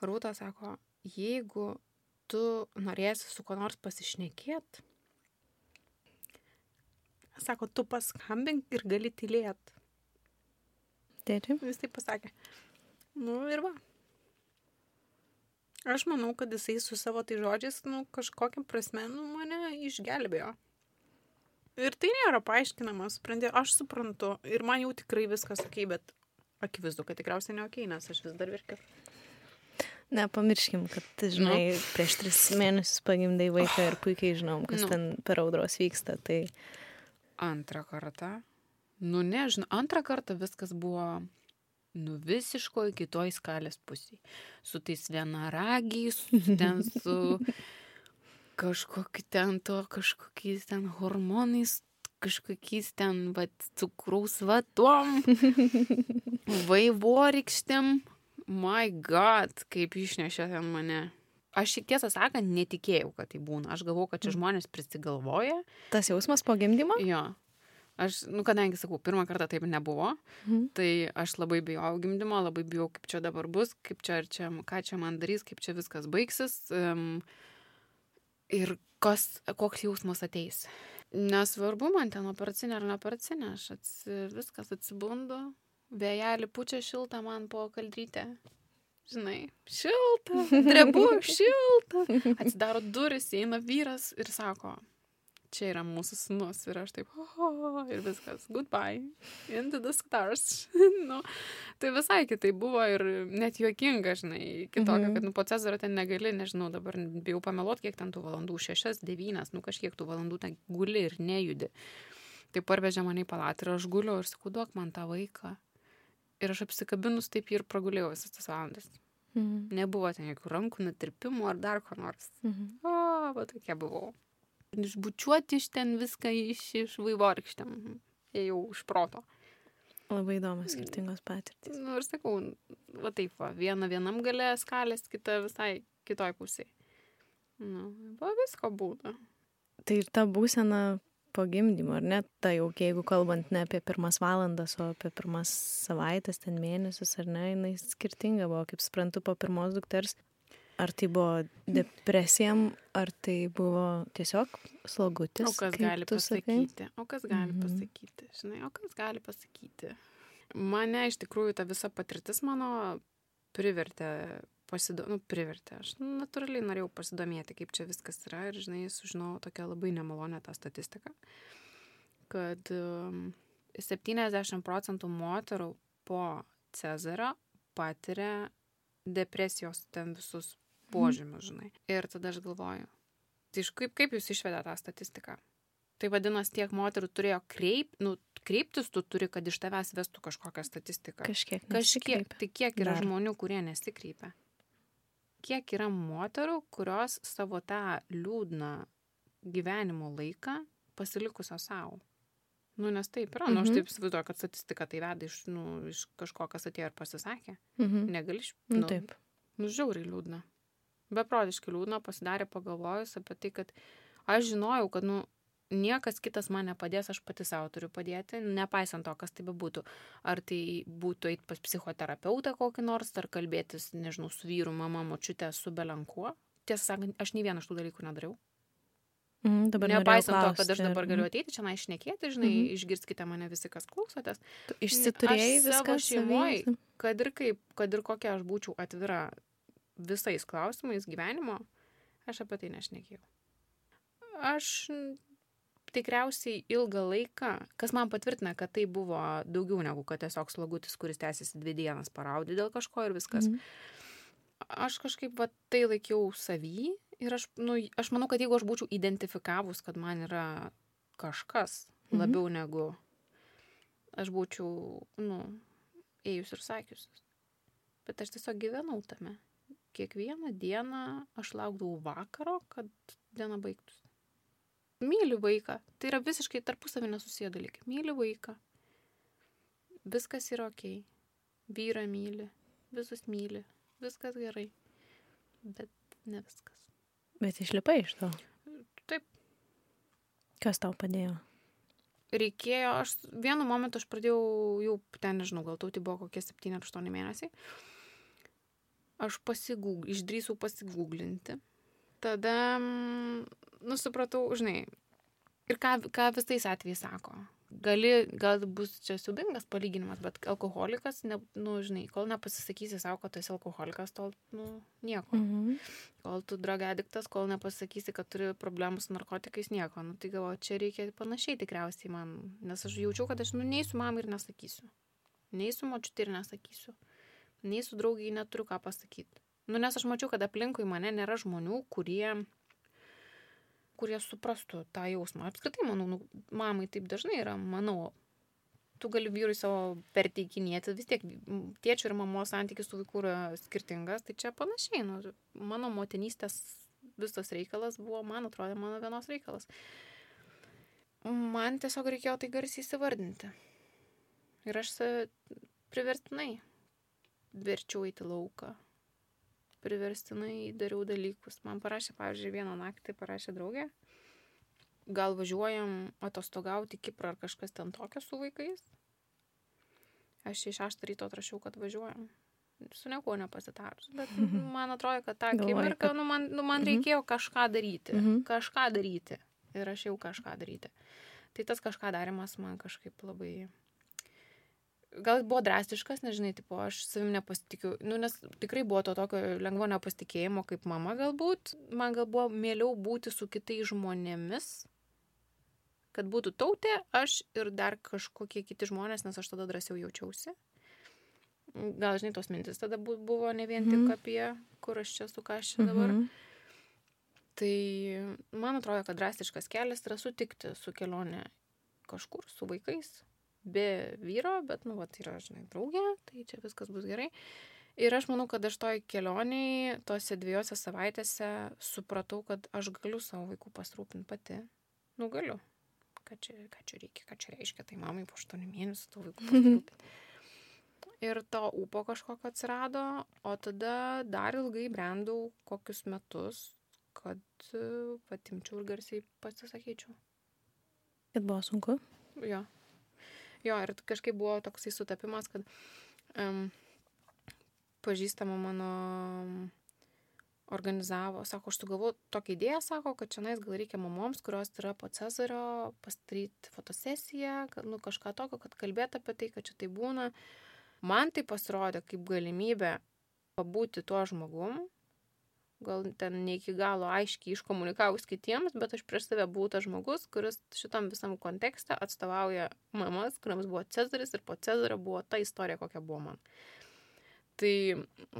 Rūta sako, jeigu tu norėsi su kuo nors pasišnekėti, sako, tu paskambink ir gali tylėti. Tėti? Jis taip pasakė. Nu ir va. Aš manau, kad jisai su savo tai žodžiais, nu, kažkokiam prasme, nu, mane išgelbėjo. Ir tai nėra paaiškinama, supranti, aš suprantu. Ir man jau tikrai viskas ok, bet akivaizdu, kad tikriausiai ne ok, nes aš vis dar verkiu. Nepamirškim, kad, žinai, Nu. prieš tris mėnesius pagimdai vaiką ir puikiai žinom, kas Nu. ten per audros vyksta. Tai Antrą kartą. Nu, nežinau, antrą kartą viskas buvo, nu, visiškoj kitoj skalės pusėje. Su tais vienaragiais, ten su kažkokiu ten to, kažkokiais ten hormonais, kažkokiais ten, va, cukraus vatom, vaivorykštėm. My God, kaip išnešė ten mane. Aš šiek tiesą sakant, netikėjau, kad tai būna. Aš galvau, kad čia žmonės prisigalvoja. tas jausmas po gimdymo? Jo. Aš, nu, kadangi, sakau, pirmą kartą taip nebuvo, Mhm. tai aš labai bijau gimdymo, labai bijau, kaip čia dabar bus, kaip čia, čia, ką čia man darys, kaip čia viskas baigsis um, ir kas, koks jausmas ateis. Nesvarbu man ten operacinė ar ne operacinė, aš atsi, viskas atsibundu, vėjelį pučia šiltą man po kaldrytę. Žinai, šilta, drebu, šilta. Atsidaro duris, eina vyras ir sako, čia yra mūsų sunus. Ir aš taip, oho, ir viskas, goodbye, into the stars. nu, tai visai kitai buvo ir net juokinga, žinai, kitokia, Mhm. kad nu, po Cezario ten negali, nežinau, dabar bijau pameluoti, kiek ten tų valandų, šešias, devynias, nu kažkiek tų valandų ten guli ir nejudi. Tai parvežė mane į palatą ir aš guliu ir sakau, duok man tą vaiką. Ir aš apsikabinus taip ir pragulėjau visas tas valandas. Mhm. Nebuvo ten jokių rankų nutirpimų ar dar ko nors. Mhm. O, va tokia buvau. Išbučiuoti iš ten viską iš, iš vaivorykštėm. Ėjau iš proto. Labai įdomios skirtingos patirtys. Nu, ir sakau, va taip, va, viena vienam galė skalės, kita visai kitoj pusėje. Nu, va visko būna. Tai ir ta būsena po gimdymo, ar ne? Tai jau, jeigu kalbant ne apie pirmas valandas, o apie pirmas savaitės, ten mėnesius, ar ne, jinai skirtinga buvo, kaip suprantu, po pirmos dukters. Ar tai buvo depresija, ar tai buvo tiesiog slogutis? O kas gali pasakyti? O kas gali Mhm. pasakyti? Žinai, o kas gali pasakyti? Mane iš tikrųjų ta visa patirtis mano privertė pasido, nu, privertė. Aš natūraliai norėjau pasidomėti, kaip čia viskas yra ir, žinai, sužinojau tokią labai nemalonę tą statistiką, kad um, 70 procentų moterų po Cezario patiria depresijos ten visus požymius, žinai. Ir tada aš galvoju, tai iš kaip, kaip jūs išvedė tą statistiką? Tai vadinasi, tiek moterų turėjo kreip, nu, kreiptis, tu turi, kad iš tavęs vestų kažkokią statistiką. Kažkiek. Kažkiek. nesikreipia. Tai kiek yra Dar. žmonių, kurie nesikreipia? Kiek yra moterų, kurios savo tą liūdną gyvenimo laiką pasilikusios savo? Nu, nes taip yra. Nu, aš Mhm. taip įsivaizduoju, kad statistika tai veda iš, nu, iš kažko, kas atėjo ir pasisakė. Mhm. Negali iš... Nu, taip. Nu, žiauriai liūdna. Beprotiškai liūdna pasidarė pagalvojus apie tai, kad aš žinojau, kad, nu, niekas kitas man nepadės, aš pati savo turiu padėti, nepaisant to, kas tai bebūtų. Ar tai būtų eiti pas psichoterapeutą kokį nors, ar kalbėtis, nežinau, su vyru, mama, močiute, su belenkuo. Tiesą sakant, aš nei vieną iš tų dalykų nedariau. Mhm, dabar Nepaisant to, kad aš dabar ar- galiu ateiti čia išnekėti, žinai, Mhm. išgirskite mane visi, kas klausotės. Tu Išsiturėjai viską šeimoj- savy? kad ir kaip, kad ir kokia aš būčiau atvira visais klausimais gyvenimo, aš apie tai nešnekėjau. Aš tikriausiai ilgą laiką, kas man patvirtina, kad tai buvo daugiau negu kad tiesiog slogutis, kuris tęsiasi dvi dienas paraudė dėl kažko ir viskas. Mhm. Aš kažkaip va, tai laikiau savy ir aš, nu, aš manau, kad jeigu aš būčiau identifikavus, kad man yra kažkas Mhm. labiau negu aš būčiau, nu, ėjus ir sakius. bet aš tiesiog gyvenau tame. Kiekvieną dieną aš laukdavau vakaro, kad diena baigtųsi. Myliu vaiką. Tai yra visiškai tarpusavį nesusiję dalykai. Myliu vaiką. Viskas yra ok. Vyra myli. Visus myli. Viskas gerai. Bet ne viskas. Bet išlipai iš to. Taip, Kas tau padėjo? reikėjo, aš vienu momentu aš pradėjau jau ten, nežinau, gal tau tai buvo kokie 7-8 mėnesiai. Aš pasigūg, išdrįsau pasigūglinti. Tada, mm, nu, supratau, žinai, ir ką, ką visais atvejais sako. Gali, gal bus čia siubingas palyginimas, bet alkoholikas, ne, nu, žinai, kol nepasisakysi savo, kad tu esi alkoholikas, tol, nu, nieko. Mhm. Kol tu dragediktas, kol nepasakysi, kad turi problemų su narkotikais, nieko. Nu, tai galvoju, čia reikia panašiai tikriausiai man, nes aš jaučiau, kad aš, nu, nei su mamai ir nesakysiu. Nei su močiutė ir nesakysiu. Nei su draugiai neturiu ką pasakyti. Nu, nes aš mačiau, kad aplinkui mane nėra žmonių, kurie kurie suprastų tą jausmą. Apskritai, manau, nu, mamai taip dažnai yra, manau, tu gali vyrui savo perteikinėti, vis tiek tėčio ir mamos santykis su vaiku yra skirtingas, tai čia panašiai, nu, mano motinystės visas reikalas buvo, man atrodo, mano vienos reikalas. Man tiesiog reikėjo tai garsiai įsivardinti. Ir aš save priverstinai verčiau įti lauką. Priverstinai dariau dalykus. Man parašė, pavyzdžiui, vieną naktį parašė draugė. Gal važiuojam atostogauti Kiprą ar kažkas ten tokio su vaikais. Aš į šeštą ryto atrašiau, kad važiuojam. Su niekuo nepasitarus. Bet man atrodo, kad tą akimirką, nu, man, nu, man Mhm. reikėjo kažką daryti. Mhm. Kažką daryti. Ir aš jau kažką daryti. Tai tas kažką darimas man kažkaip labai... Gal buvo drastiškas, nežinai, tipo, aš savim nepasitikiu, nu, nes tikrai buvo to tokio lengvo nepasitikėjimo kaip mama galbūt, man gal buvo mieliau būti su kitais žmonėmis, kad būtų tautė, aš ir dar kažkokie kiti žmonės, nes aš tada drąsiau jaučiausi. Gal, žinai, tos mintis tada bu- buvo ne vien tik Mhm. apie, kur aš čia su ką aš čia dabar. Mhm. Tai man atrodo, kad drastiškas kelias yra sutikti su kelionė kažkur su vaikais, be vyro, bet, nu, va, tai yra, žinai, draugė, tai čia viskas bus gerai. Ir aš manau, kad aš toj kelioniai, tose dviejose savaitėse supratau, kad aš galiu savo vaikų pasirūpinti pati. Nu, galiu. Ką čia, ką čia reikia, ką čia reiškia, tai mamai po 8 mėnesių tų vaikų pasirūpinti. Ir to ūpo kažkokio atsirado, o tada dar ilgai brendau kokius metus, kad e, patimčiau ir garsiai pasisakyčiau. Kad buvo sunku? Jo. Jo, ir kažkaip buvo toksai sutapimas, kad um, pažįstama mano organizavo, sako, aš sugalvoju tokią idėją, sako, kad čia gal reikia mamoms, kurios yra po Cezario, pasidaryti fotosesiją, nu, kažką tokio, kad kalbėtų apie tai, kad čia tai būna. Man tai pasirodė kaip galimybė pabūti tuo žmogum, gal ten ne iki galo aiškiai iškomunikavus kitiems, bet aš prieš save buvau tas žmogus, kuris šitam visam kontekste atstovauja mamas, kuriams buvo Cezaris ir po Cezario buvo ta istorija, kokia buvo man. Tai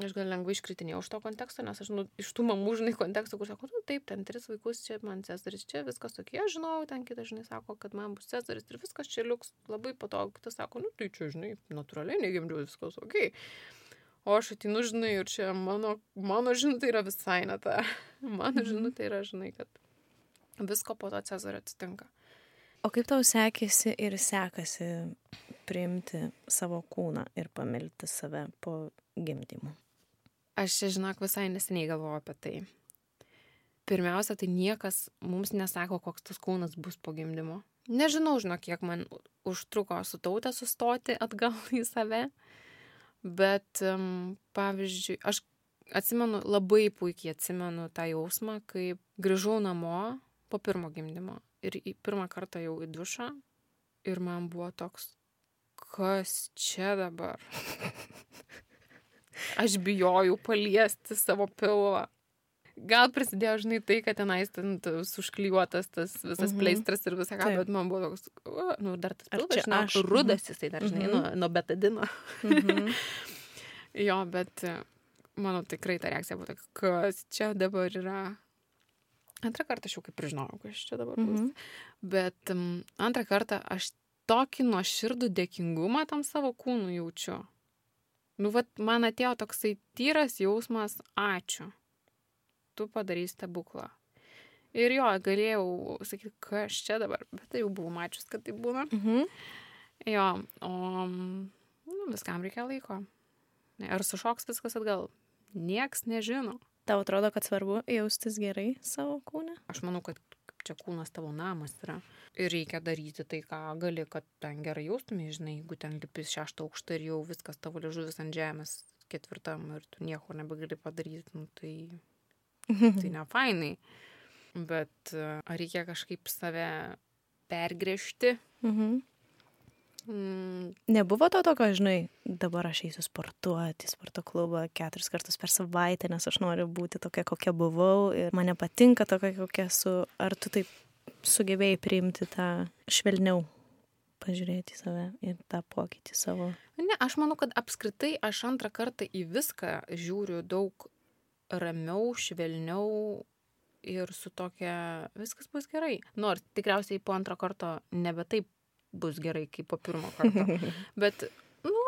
aš gal lengvai iškritinėjau iš to konteksto, nes aš nu, iš tų mamų, žinai, konteksto, kur sako, nu taip, ten tris vaikus, čia man Cezaris, čia viskas tokie, aš žinau, ten kitas, žinai, sako, kad man bus Cezaris ir viskas čia liuks labai patogu, kitas sako, nu tai čia, žinai, natūraliai negimdžiau, viskas ok. O aš atinu, žinai, ir čia mano, mano žinutė yra visai ne ta. Mano žinutė yra, žinai, kad visko po to Cezario atsitinka. O kaip tau sekėsi ir sekasi priimti savo kūną ir pamilti save po gimdymo? Aš žinok, visai neseniai galvoju apie tai. Pirmiausia, tai niekas mums nesako, koks tas kūnas bus po gimdymo. Nežinau, žinok, kiek man užtruko su tautė sustoti atgal į save. Bet, pavyzdžiui, aš atsimenu, labai puikiai atsimenu tą jausmą, kai grįžau namo po pirmo gimdymo ir į pirmą kartą jau į dušą ir man buvo toks, kas čia dabar? Aš bijojau paliesti savo pilvą. Gal prisidėjo, žinai, tai, kad tenais ten tas užklijuotas tas visas Mhm. pleistras ir visą ką, Taip. bet man buvo toks, o, nu, dar tas pilvas, čia žinau, aš? rudas jisai dar, žinai, Mhm. nuo, nuo betadino. Mhm. Jo, bet mano tikrai ta reakcija buvo tokia, kas čia dabar yra. Antrą kartą aš jau kaip ir žinojau, kas čia dabar bus. Mhm. Bet um, antrą kartą aš tokį nuoširdų dėkingumą tam savo kūnų jaučiu. Nu, vat, man atėjo toksai tyras jausmas, ačiū. Tu padarysi stebuklą. Ir jo, galėjau sakyti, kas čia dabar, bet tai jau buvau mačius, kad tai būna. Mhm. Jo, o nu, viskam reikia laiko. Ar sušoks viskas atgal? Nieks nežino. Tau atrodo, kad svarbu jaustis gerai savo kūne? Aš manau, kad čia kūnas tavo namas yra. Ir reikia daryti tai, ką gali, kad ten gerai jaustumai, žinai, jeigu ten lipis šeštą aukštą ir jau viskas tavo liežuvis ant žemės ketvirtam ir tu nieko nebegali padaryti, nu, tai, tai ne fainai. Bet e, ar reikia kažkaip save pergrėžti? Mhm. Mm, Nebuvo to tokio, žinai, dabar aš eisiu sportuoti į sporto klubą keturis kartus per savaitę, nes aš noriu būti tokia, kokia buvau ir man nepatinka tokia, kokia esu. Ar tu taip sugebėjai priimti tą švelniau, pažiūrėti į save ir tą pokytį savo? Ne, aš manau, kad apskritai aš antrą kartą į viską žiūriu daug ramiau, švelniau ir su tokia viskas bus gerai. Nors tikriausiai po antro karto nebe taip bus gerai kaip po pirmo karto. Bet, nu,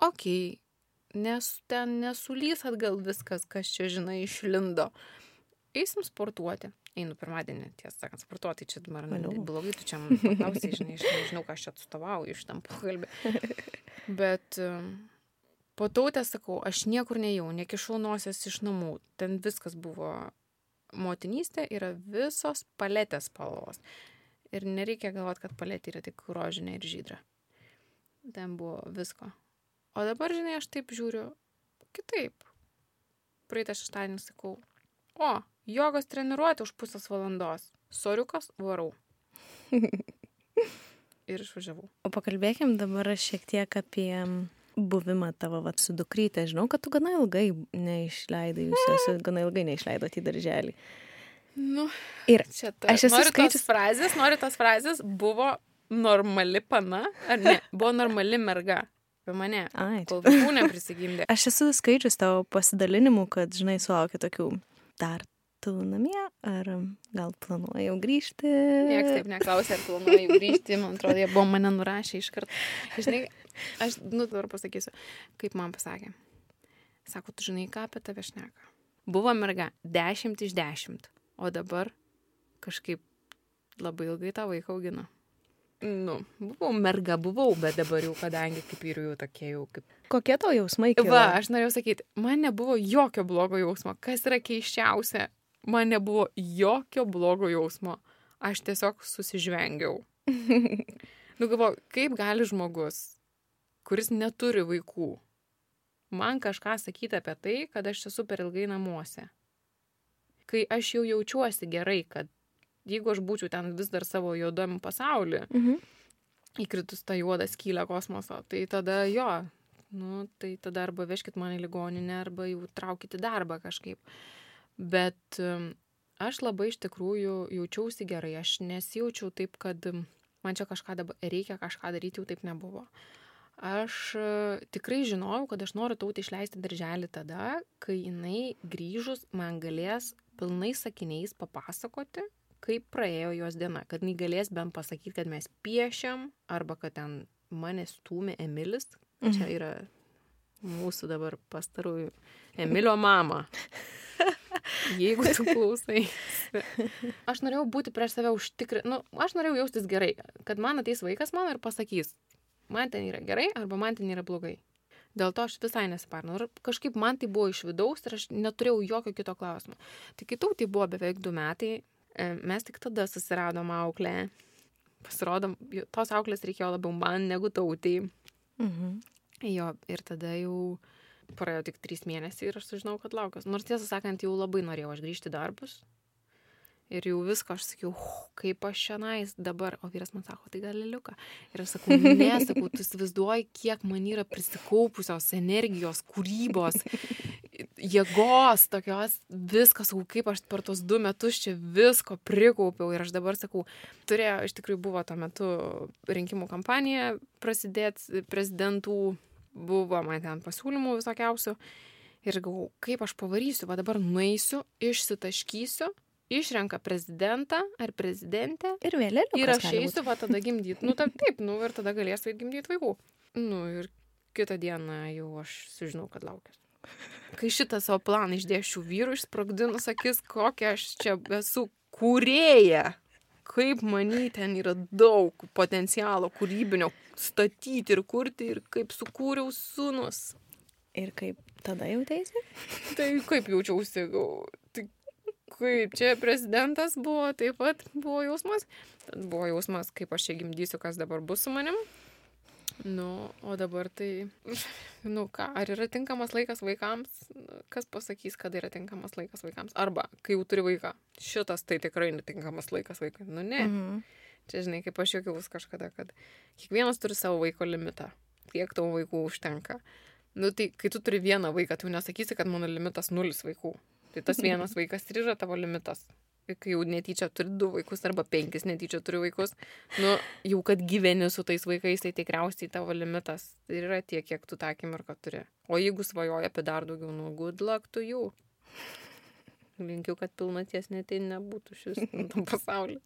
okei, okay, nes ten nesulys atgal viskas, kas čia, žinai, išlindo. Eisim sportuoti. Einu pirmadienį, tiesą sakant, sportuoti, čia dabar Vėliau. blogai, tu čia man paklausai, žinai, aš nežinau, ką aš čia atstovauju iš tam pokalbį. Bet um, po tautę sakau, aš niekur nejau, nekišau nosies iš namų. Ten viskas buvo motinystė, yra visos paletės spalvos. Ir nereikia galvoti, kad paletė yra tik rožinė ir žydra. Ten buvo visko. O dabar, žinai, aš taip žiūriu kitaip. Praeitą šeštadienį sakau, o, jogos treniruotė už pusės valandos. Soriukas, varau. ir išvažiavau. O pakalbėkim dabar šiek tiek apie buvimą tavo vat, su dukrytė. Žinau, kad tu gana ilgai neišleidai, jūs esate gana ilgai neišleidote į darželį. Nu, Ir čia ta. Aš esu skaičius- frazės, noriu tos frazės, buvo normali pana, ar ne? Buvo normali merga. Apie mane. Ai, Kol vaikų neprisigimdė. Aš esu skaičius tavo pasidalinimų, kad, žinai, sulaukia tokių dar tu namie, ar gal planuoji jau grįžti. Niekas taip neklausė, ar planuoju grįžti, man atrodo, jie buvo mane nurašę iš karto. Žinai, aš, nu, dabar pasakysiu, kaip man pasakė. Sako, tu žinai, ką apie tave šneka. Buvo merga 10 iš 10, o dabar kažkaip labai ilgai tą vaiką augino. Nu, buvau merga, buvau, bet dabar jau, kadangi kaip ir jau tokie jau kaip Kokie tavo jausmai? kilo? Va, aš norėjau sakyti, man nebuvo jokio blogo jausmo. Kas yra keiščiausia, man nebuvo jokio blogo jausmo. Aš tiesiog susižvengiau. nu, galvoju, kaip gali žmogus, kuris neturi vaikų, man kažką sakyti apie tai, kad aš esu per ilgai namuose. Kai aš jau jaučiuosi gerai, kad jeigu aš būčiau ten vis dar savo juodam pasaulyje, Mhm. įkritus tą juodą skylę kosmoso, tai tada jo, nu, tai tada arba vežkit mane į ligoninę, arba jau traukit į darbą kažkaip. Bet aš labai iš tikrųjų jaučiausi gerai, aš nesijaučiau taip, kad man čia kažką dabar reikia kažką daryti, jau taip nebuvo. Aš uh, tikrai žinojau, kad aš noriu tautį išleisti darželį tada, kai jinai grįžus man galės pilnai sakiniais papasakoti, kaip praėjo jos diena, kad jinai galės bent pasakyti, kad mes piešiam, arba kad ten mane stūmė Emilis. Mhm. Čia yra mūsų dabar pastarųjų Emilio mama. Jeigu tu klausai. Aš norėjau būti prieš save užtikrinti, nu, aš norėjau jaustis gerai, kad man ateis vaikas mano ir pasakys, man ten yra gerai arba man ten yra blogai. Dėl to aš visai nesiparnu. Ir kažkaip man tai buvo iš vidaus ir aš neturėjau jokio kito klausimo. Tai kitų tai buvo beveik du metai. E, Mes tik tada susiradom auklę. Pasirodom, tos auklės reikėjo labiau man negu tautai. Mhm. Jo, ir tada jau praėjo tik trys mėnesiai ir aš sužinau, kad laukas. Nors tiesą sakant, jau labai norėjau aš grįžti darbus. Ir jau viską aš sakiau, "Oh, kaip aš šiandien dabar, o vyras man sako, tai gal liuka. Ir aš sakau, ne, sakau, tu įsivaizduoji, kiek man yra prisikaupusios energijos, kūrybos, jėgos, tokios, viskas, sakau, kaip aš per tos du metus čia visko prikaupiau. Ir aš dabar sakau, turėjo, iš tikrųjų buvo tuo metu rinkimų kampanija prasidėti prezidentų, buvo man ten pasiūlymų visokiausių. Ir galvoju, kaip aš pavarysiu, va dabar nueisiu, išsitaškysiu, išrenka prezidentą ar prezidentę Ir vėliau. ir aš eisiu, va tada gimdyti. Nu, taip, taip, nu ir tada galėsiu gimdyti vaikų. Nu ir kitą dieną jau aš sužinau, kad laukiu. Kai šitą savo planą išdėšiu vyrui, išsprogdinus akis, kokia aš čia esu kūrėja. Kaip manai, ten yra daug potencialo kūrybinio statyti ir kurti ir kaip sukūriau sunus. Ir kaip tada jautėsi? Tai kaip jaučiausi, tai kaip čia prezidentas buvo, taip pat buvo jausmas. Tad buvo jausmas, kaip aš čia gimdysiu, kas dabar bus su manim. Nu, o dabar tai, nu ką, ar yra tinkamas laikas vaikams? Kas pasakys, kada yra tinkamas laikas vaikams? Arba, kai jau turi vaiką, šitas tai tikrai netinkamas laikas vaikui. Nu ne. Mhm. Čia, žinai, kaip aš juokiaus kažkada, kad kiekvienas turi savo vaiko limitą. Kiek tavo vaikų užtenka. Nu, tai kai tu turi vieną vaiką, tu nesakysi, kad mano limitas nulis vaikų. Tai tas vienas vaikas ir yra tavo limitas. Kai jau netyčia turi du vaikus arba penkis netyčia turi vaikus, nu, jau kad gyveni su tais vaikais, tai tikriausiai tavo limitas ir yra tiek, kiek tu tą akimirką turi. O jeigu svajoji apie dar daugiau, nu, good luck to you. Linkiu, kad pilnaties net tai nebūtų šis pasaulyje.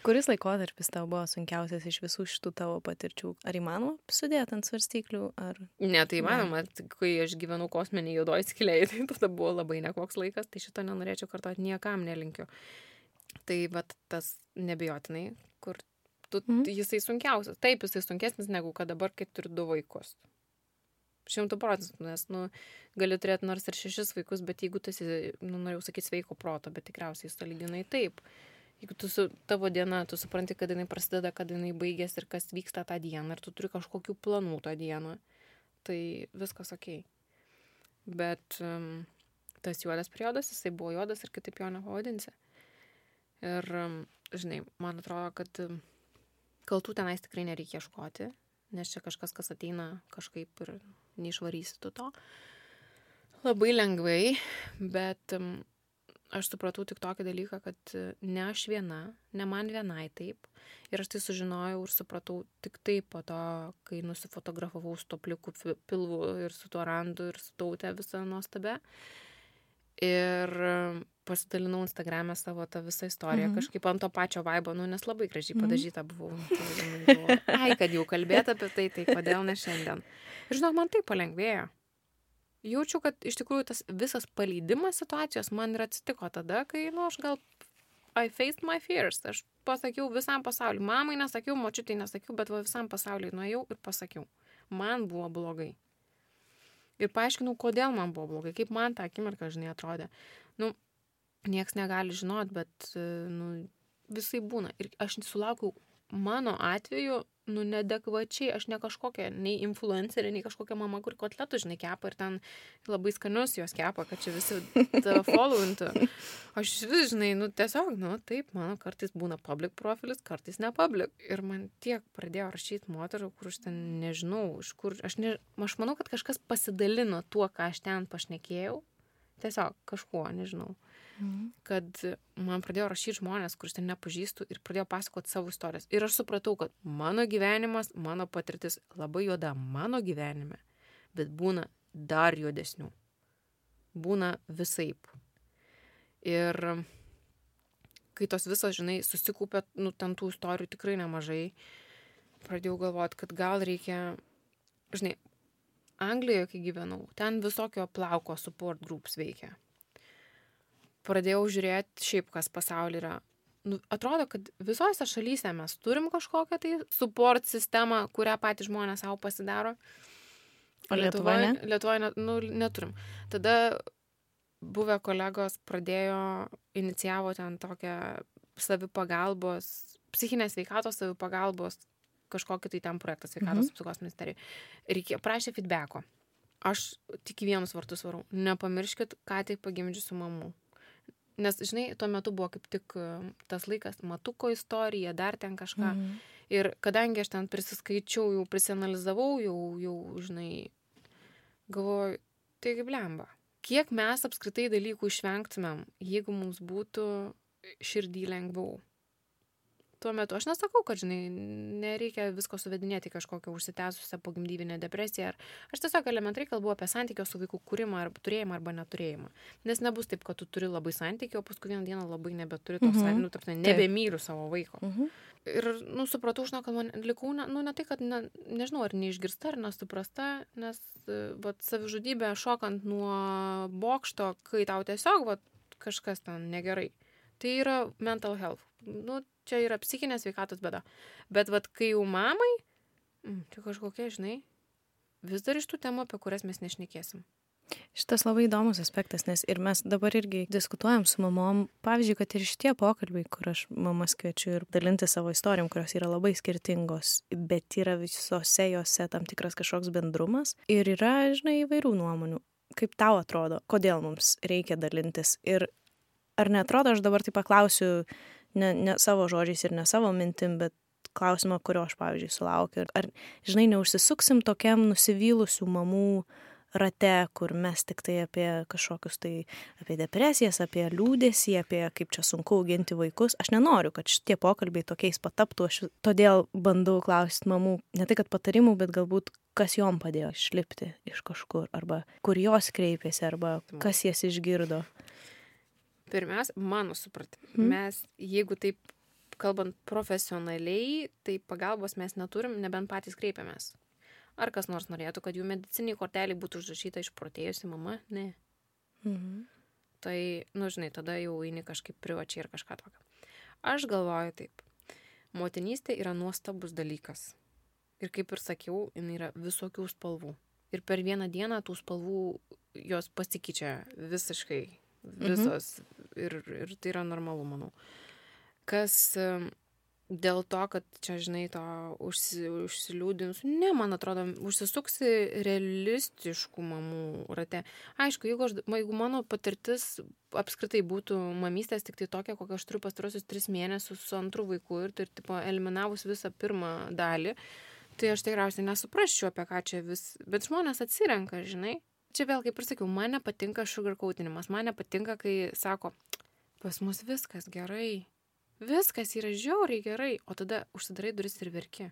Kuris laikotarpis tau buvo sunkiausias iš visų šitų tavo patirčių? Ar įmanoma sudėti ant svarstyklių? Ar... Ne, tai manoma, kai aš gyvenau kosminį juodoji skiliai, tai tada buvo labai nekoks laikas, tai šito nenorėčiau kartuoti niekam nelinkiu. Tai vat tas nebijotinai, kur tu, mm. jisai sunkiausias. Taip, jisai sunkesnis negu kad dabar, kai turi du vaikus. Šimtų procentų, nes, nu, gali turėti nors ir šešis vaikus, bet jeigu tu esi, nu, norėjau sakyti, sveiko proto, bet tikriausiai sąlyginai taip. Jeigu tu su tavo diena, tu supranti, kada jinai prasideda, kada jinai baigėsi ir kas vyksta tą dieną, ir tu turi kažkokių planų tą dieną, tai viskas ok. Bet um, tas juodas periodas, jisai buvo juodas ir kitaip jo nepavadinsi. Ir, um, žinai, man atrodo, kad um, kaltų tenais tikrai nereikia ieškoti, nes čia kažkas, kas ateina kažkaip ir neišvarysi tu to. Labai lengvai, bet um, aš supratau tik tokį dalyką, kad e, ne aš viena, ne man vienai taip. Ir aš tai sužinojau ir supratau tik taip po to, kai nusifotografavau su to pliku pilvu ir su tuo randu ir su tautė visą nuostabę. Ir e, pasidalinau Instagram'e savo tą visą istoriją, Mhm. mhm. kažkaip ant to pačio vaibo, nu, nes labai gražiai Mhm. padažyta buvau. Tai Ai, kad jau kalbėt apie tai, tai kodėl ne šiandien. Ir žinok, man tai palengvėjo jaučiu, kad iš tikrųjų tas visas paleidimas situacijos man ir atsitiko tada, kai, nu, aš gal I faced my fears. Aš pasakiau visam pasauliu. Mamai nesakiau, močiutai nesakiau, bet visam pasauliu nuėjau ir pasakiau. Man buvo blogai. Ir paaiškinau, kodėl man buvo blogai, kaip man tą akimirką, žinai, atrodė. Nu, nieks negali žinot, bet, nu, visai būna. Ir aš sulaukiau mano atveju, nu, nedekvačiai, aš ne kažkokia, nei influencerė, nei kažkokia mama, kur kotletų, žinai, kepa ir ten labai skanius jos kepa, kad čia visi tave followintų. Aš vis, žinai, nu, tiesiog, nu, taip, mano kartais būna public profilis, kartais ne public. Ir man tiek pradėjo rašyti moterų, kur aš ten nežinau, iš kur, aš, ne, aš manau, kad kažkas pasidalino tuo, ką aš ten pašnekėjau. Tiesiog kažkuo, nežinau Mhm. kad man pradėjo rašyti žmonės, kuriuos ten nepažįstu ir pradėjo pasakoti savo istorijas. Ir aš supratau, kad mano gyvenimas, mano patirtis labai juoda mano gyvenime, bet būna dar juodesnių. Būna visaip. Ir kai tos visos, žinai, susikūpė, nu, ten tų istorijų tikrai nemažai, pradėjau galvoti, kad gal reikia, žinai, Anglijoje, kai gyvenau, ten visokio plauko support groups veikia pradėjau žiūrėti šiaip, kas pasaulyje yra. Nu, atrodo, kad visose šalyse mes turim kažkokią tai support sistemą, kurią patys žmonės savo pasidaro. O Lietuvoje ne? Lietuvoje ne, nu, neturim. Tada buvę kolegos pradėjo, inicijavo ten tokią savipagalbos, psichinės veikatos savipagalbos, kažkokį tai ten projektą sveikatos Mhm. apsaugos ministerijai. Reikėjo, prašė feedbacko. Aš tik vienus vartus varau. Nepamirškit, ką tik pagimdžiusių mamų. Nes, žinai, tuo metu buvo kaip tik tas laikas matuko istorija, dar ten kažką. Mhm. Ir kadangi aš ten prisiskaičiau, jau prisianalizavau, jau, jau žinai, galvoju, tai kaip lemba. Kiek mes apskritai dalykų išvengtumėm, jeigu mums būtų širdį lengviau. Tuo metu aš nesakau, kad, žinai, nereikia visko suvedinėti kažkokią užsitęsusią pogimdyvinę depresiją. Ar aš tiesiog elementariai kalbu apie santykio su vaiku kūrimą, ar turėjimą, arba neturėjimą. Nes nebus taip, kad tu turi labai santykį, o paskui vieną dieną labai nebeturi to Mhm. santykių, nu, tarp, nebemyliu savo vaiko. Mhm. ir, nu, supratau, žinau, kad man likau, ne, nu, ne tai, kad, ne, nežinau, ar neišgirsta, ar nesuprasta, nes, va, savižudybė šokant nuo bokšto, kai tau tiesiog, va, kažkas ten negerai. Tai yra mental health. Nu, čia yra psichinės sveikatos bėda. Bet, va, kai jau mamai, mm, čia kažkokia, žinai, vis dar iš tų temų, apie kurias mes nešnekėsim. Šitas labai įdomus aspektas, nes ir mes dabar irgi diskutuojam su mamom, pavyzdžiui, kad ir šitie pokalbiai, kur aš mamas kviečiu ir dalinti savo istorijom, kurios yra labai skirtingos, bet yra visose jose tam tikras kažkoks bendrumas ir yra, žinai, įvairių nuomonių. Kaip tau atrodo, kodėl mums reikia dalintis ir ar netrodo, aš dabar tai paklausiu ne, ne savo žodžiais ir ne savo mintim, bet klausimą, kurio aš, pavyzdžiui, sulaukiu. Ar, žinai, neužsisuksim tokiam nusivylusių mamų rate, kur mes tik tai apie kažkokius tai, apie depresijas, apie liūdėsį, apie kaip čia sunku auginti vaikus. Aš nenoriu, kad šitie pokalbiai tokiais pataptų, aš todėl bandau klausti mamų ne tai, kad patarimų, bet galbūt kas jom padėjo išlipti iš kažkur, arba kur jos kreipėsi, arba kas jas išgirdo. Pirmiausia, mano supratimu, hmm. mes, jeigu taip kalbant profesionaliai, tai pagalbos mes neturim, nebent patys kreipiamės. Ar kas nors norėtų, kad jų mediciniai korteliai būtų užrašyta išprotėjusi mama? Ne. Mhm. Tai, nu žinai, tada jau eini kažkaip privačiai ir kažką tokio. Aš galvoju taip. Motinystė yra nuostabus dalykas. Ir kaip ir sakiau, jinai yra visokių spalvų. Ir per vieną dieną tų spalvų jos pasikeičia visiškai mhm. visos. Mhm. Ir, ir tai yra normalu, manau kas dėl to, kad čia, žinai, to užsi, užsiliūdinsiu. Ne, man atrodo, užsisuksi realistiškų mamų rate. Aišku, jeigu, aš, jeigu mano patirtis apskritai būtų mamystės tik tai tokia, kokią aš turiu pastarosius tris mėnesius su antru vaiku ir, tai, tipo, eliminavus visą pirmą dalį, tai aš tikriausiai nesuprasčiau, apie ką čia vis. Bet žmonės atsirenka, žinai. Čia vėl, kaip ir sakiau, man nepatinka sugarkautinimas, man nepatinka, kai sako, pas mus viskas gerai Viskas yra žiauriai gerai, o tada užsidarai duris ir verki.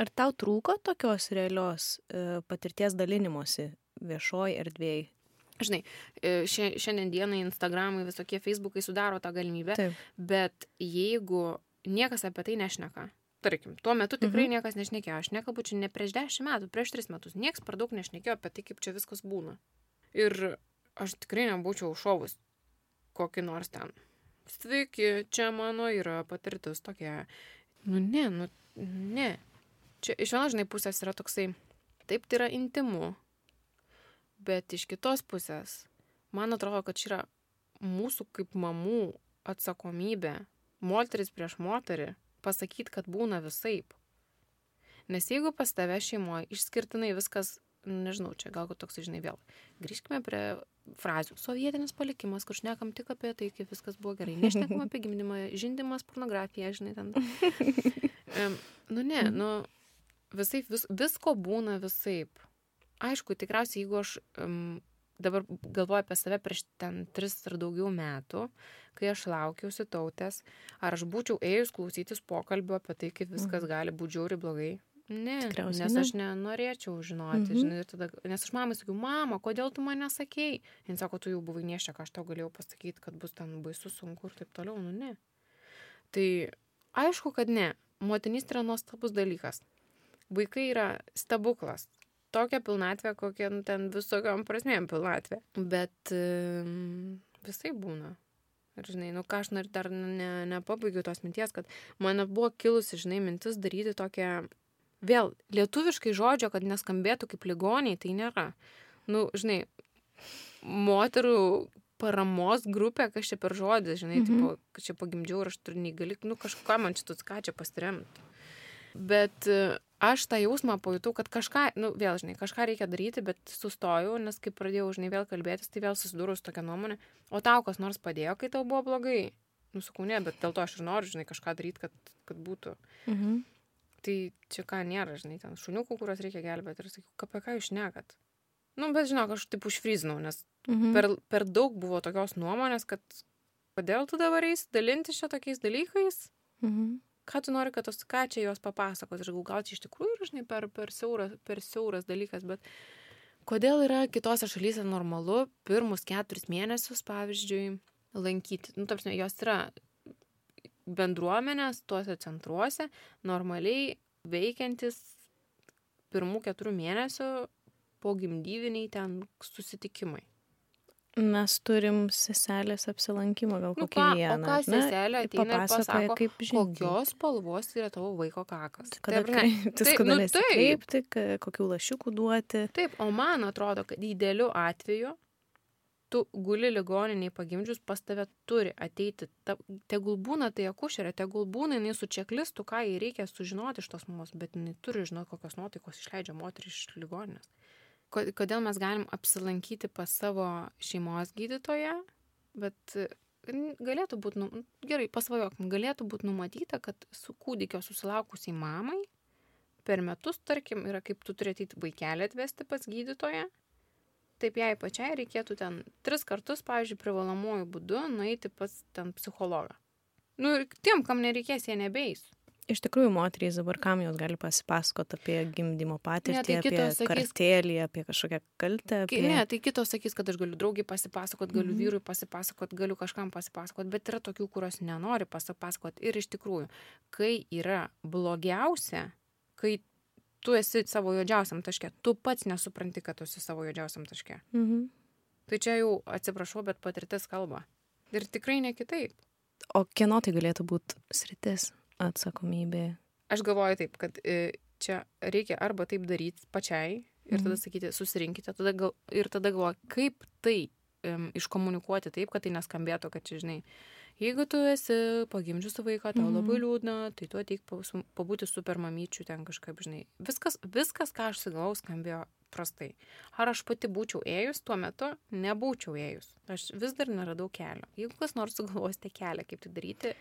Ar tau trūko tokios realios e, patirties dalinimosi viešoji erdvėjai? Žinai, e, šiandien dienai Instagramai, visokie Facebookai sudaro tą galimybę, Taip. bet jeigu niekas apie tai nešneka, tarkim, tuo metu tikrai mhm. niekas nešnekėjo, aš nekalbu čia ne prieš dešimt metų, prieš tris metus, niekas per daug nešnekėjo apie tai, kaip čia viskas būna. Ir aš tikrai nebūčiau šovus kokį nors ten sveiki, čia mano yra patirtis tokia. Nu ne, nu ne. Čia iš vienos, žinai, pusės yra toksai, taip tai yra intimu, bet iš kitos pusės, man atrodo, kad čia yra mūsų kaip mamų atsakomybė, moteris prieš moterį, pasakyti, kad būna visaip. Nes jeigu pas tave šeimoje išskirtinai viskas, nežinau, čia galbūt toks, žinai, vėl. Grįžkime prie frazių. Sovietinis palikimas, kur šnekam tik apie tai, kaip viskas buvo gerai. Nešnekam apie gimdymą, žindimas, pornografiją, žinai, ten. Um, nu ne, nu visai, vis, visko būna visaip. Aišku, tikriausiai, jeigu aš um, dabar galvoju apie save prieš ten tris ar daugiau metų, kai aš laukiausi tautės, ar aš būčiau ėjus klausytis pokalbio apie tai, kaip viskas mhm. gali būti žiauri blogai, Ne, Tikriausiai nes ne. aš nenorėčiau žinoti, mhm. žinai, tada, nes aš mamai sakiau, mama, kodėl tu man nesakėjai? Jis sako, tu jau buvai niešia, ką aš tau galėjau pasakyti, kad bus ten baisu, sunku ir taip toliau, nu ne. Tai aišku, kad ne. Motinystė yra nuostabus dalykas. Vaikai yra stebuklas. Tokia pilnatvė, kokia nu, ten visokiam prasmėm pilnatvė. Bet um, visai būna. Ir žinai, nu ką aš dar ne, nepabaigiu tos minties, kad man buvo kilusi, žinai, mintis daryti tokią vėl lietuviškai žodžio, kad neskambėtų kaip ligoniai, tai nėra. Nu, žinai, moterų paramos grupė, kas čia per žodis, žinai, mhm. tipo, kad čia pagimdžiau ir aš turiu neįgali, nu kažką man čia tu ką čia pasiremti. Bet e, aš tą jausmą pajutau, kad kažką, nu vėl, žinai, kažką reikia daryti, bet sustojau, nes kai pradėjau, žinai, vėl kalbėtis, tai vėl susidūrau su tokia nuomonė, o tau kas nors padėjo, kai tau buvo blogai. Nusakau, ne, bet dėl to aš ir noriu, žinai, kažką daryti, kad, kad būtų. Mhm tai čia ką nėra, žinai, ten šuniukų, kuriuos reikia gelbėti. Ir sakiau, apie ką jūs nekat? Nu, bet žinok, aš taip užfrizinau, nes mhm. per, per daug buvo tokios nuomonės, kad kodėl tu dabar eisi dalinti šia tokiais dalykais? Mhm. Ką tu nori, kad tos, ką čia jos papasakos? Ir gal čia iš tikrųjų žinai, per, per, siauras, per siauras dalykas, bet kodėl yra kitose šalyse normalu pirmus keturis mėnesius, pavyzdžiui, lankyti. Nu, tarpsime, jos yra bendruomenės tuose centruose normaliai veikiantis pirmų keturių mėnesių po gimdyviniai ten susitikimai. Mes turim seselės apsilankymą, gal Nu kokį ką, o vieną. ką ar ne? seselė ateina ir pasako, kaip žinai. kokios spalvos yra tavo vaiko kakas. Kada Tai prasme, kreiptis, taip, kada nu nesikreipti, ka- kokių lašiukų duoti. Taip, o man atrodo, kad idealiu atveju tu guli ligoniniai pagimdžius, pas tave turi ateiti, ta, tegul būna tai akušerė, tegul būna jinai su čeklistu, ką jai reikia sužinoti iš tos mamos, bet jinai turi žinoti, kokios nuotaikos išleidžia moterį iš ligoninės. Ko- Kodėl mes galim apsilankyti pas savo šeimos gydytoją, bet galėtų būti, nu, gerai, pasvajokim, galėtų būti numatyta, kad su kūdikio susilaukusiai mamai per metus, tarkim, yra kaip tu ateiti vaikelį atvesti pas gydytoją, taip jai pačiai reikėtų ten tris kartus, pavyzdžiui, privalomųjų būdu nueiti pas ten psichologą. Nu ir tiem, kam nereikės, jie nebeis. Iš tikrųjų, moterys dabar kam jos gali pasipasakoti apie gimdymo patirtį, tai apie sakys- kartelį, apie kažkokią kaltę. Apie... ne, tai kitos sakys, kad aš galiu draugiai pasipasakot, galiu Mhm. vyrui pasipasakot, galiu kažkam pasipasakot, bet yra tokių, kurios nenori pasipasakot. Ir iš tikrųjų, kai yra blogiausia, kai tu esi savo juodžiausiam taške, tu pats nesupranti, kad tu esi savo juodžiausiam taške. Mhm. Tai čia jau atsiprašau, bet patirtis kalba. Ir tikrai ne kitaip. O kieno tai galėtų būti sritis, atsakomybė? Aš galvoju taip, kad e, čia reikia arba taip daryti pačiai ir tada Mhm. sakyti, susirinkite, tada gal, ir tada galvoju, kaip tai um, iškomunikuoti taip, kad tai neskambėtų, kad čia, žinai, jeigu tu esi pagimdžiusi vaiką, tau Mhm. labai liūdna, tai tu ateik pabūti super mamyčių ten kažkaip, žinai. Viskas, viskas ką aš sugalvojau, skambėjo prastai. Ar aš pati būčiau ėjus tuo metu, nebūčiau ėjus. Aš vis dar neradau kelio. Jeigu kas nors sugalvosite kelią, kaip tai daryti,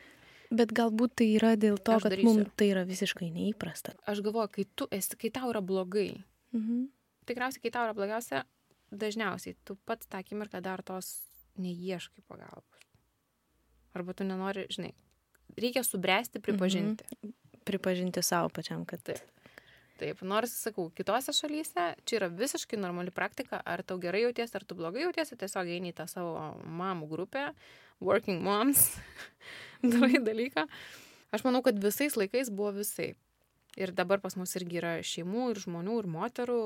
Bet galbūt tai yra dėl to, kad mums tai yra visiškai neįprasta. aš galvoju, kai tu esi, kai tau yra blogai, Mhm. tikriausiai, kai tau yra blogiausia, dažniausiai tu pats tą akimirką dar tos neieškai pagalbos. Arba tu nenori, žinai, reikia subręsti, pripažinti. Mhm. Pripažinti savo pačiam, kad Taip. Taip, nors, sakau, kitose šalyse čia yra visiškai normali praktika, ar tau gerai jautiesi, ar tu blogai jautiesi, tiesiog eini į tą savo mamų grupę, working moms, darai dalyką. Aš manau, kad visais laikais buvo visai. Ir dabar pas mus irgi yra šeimų ir žmonių ir moterų,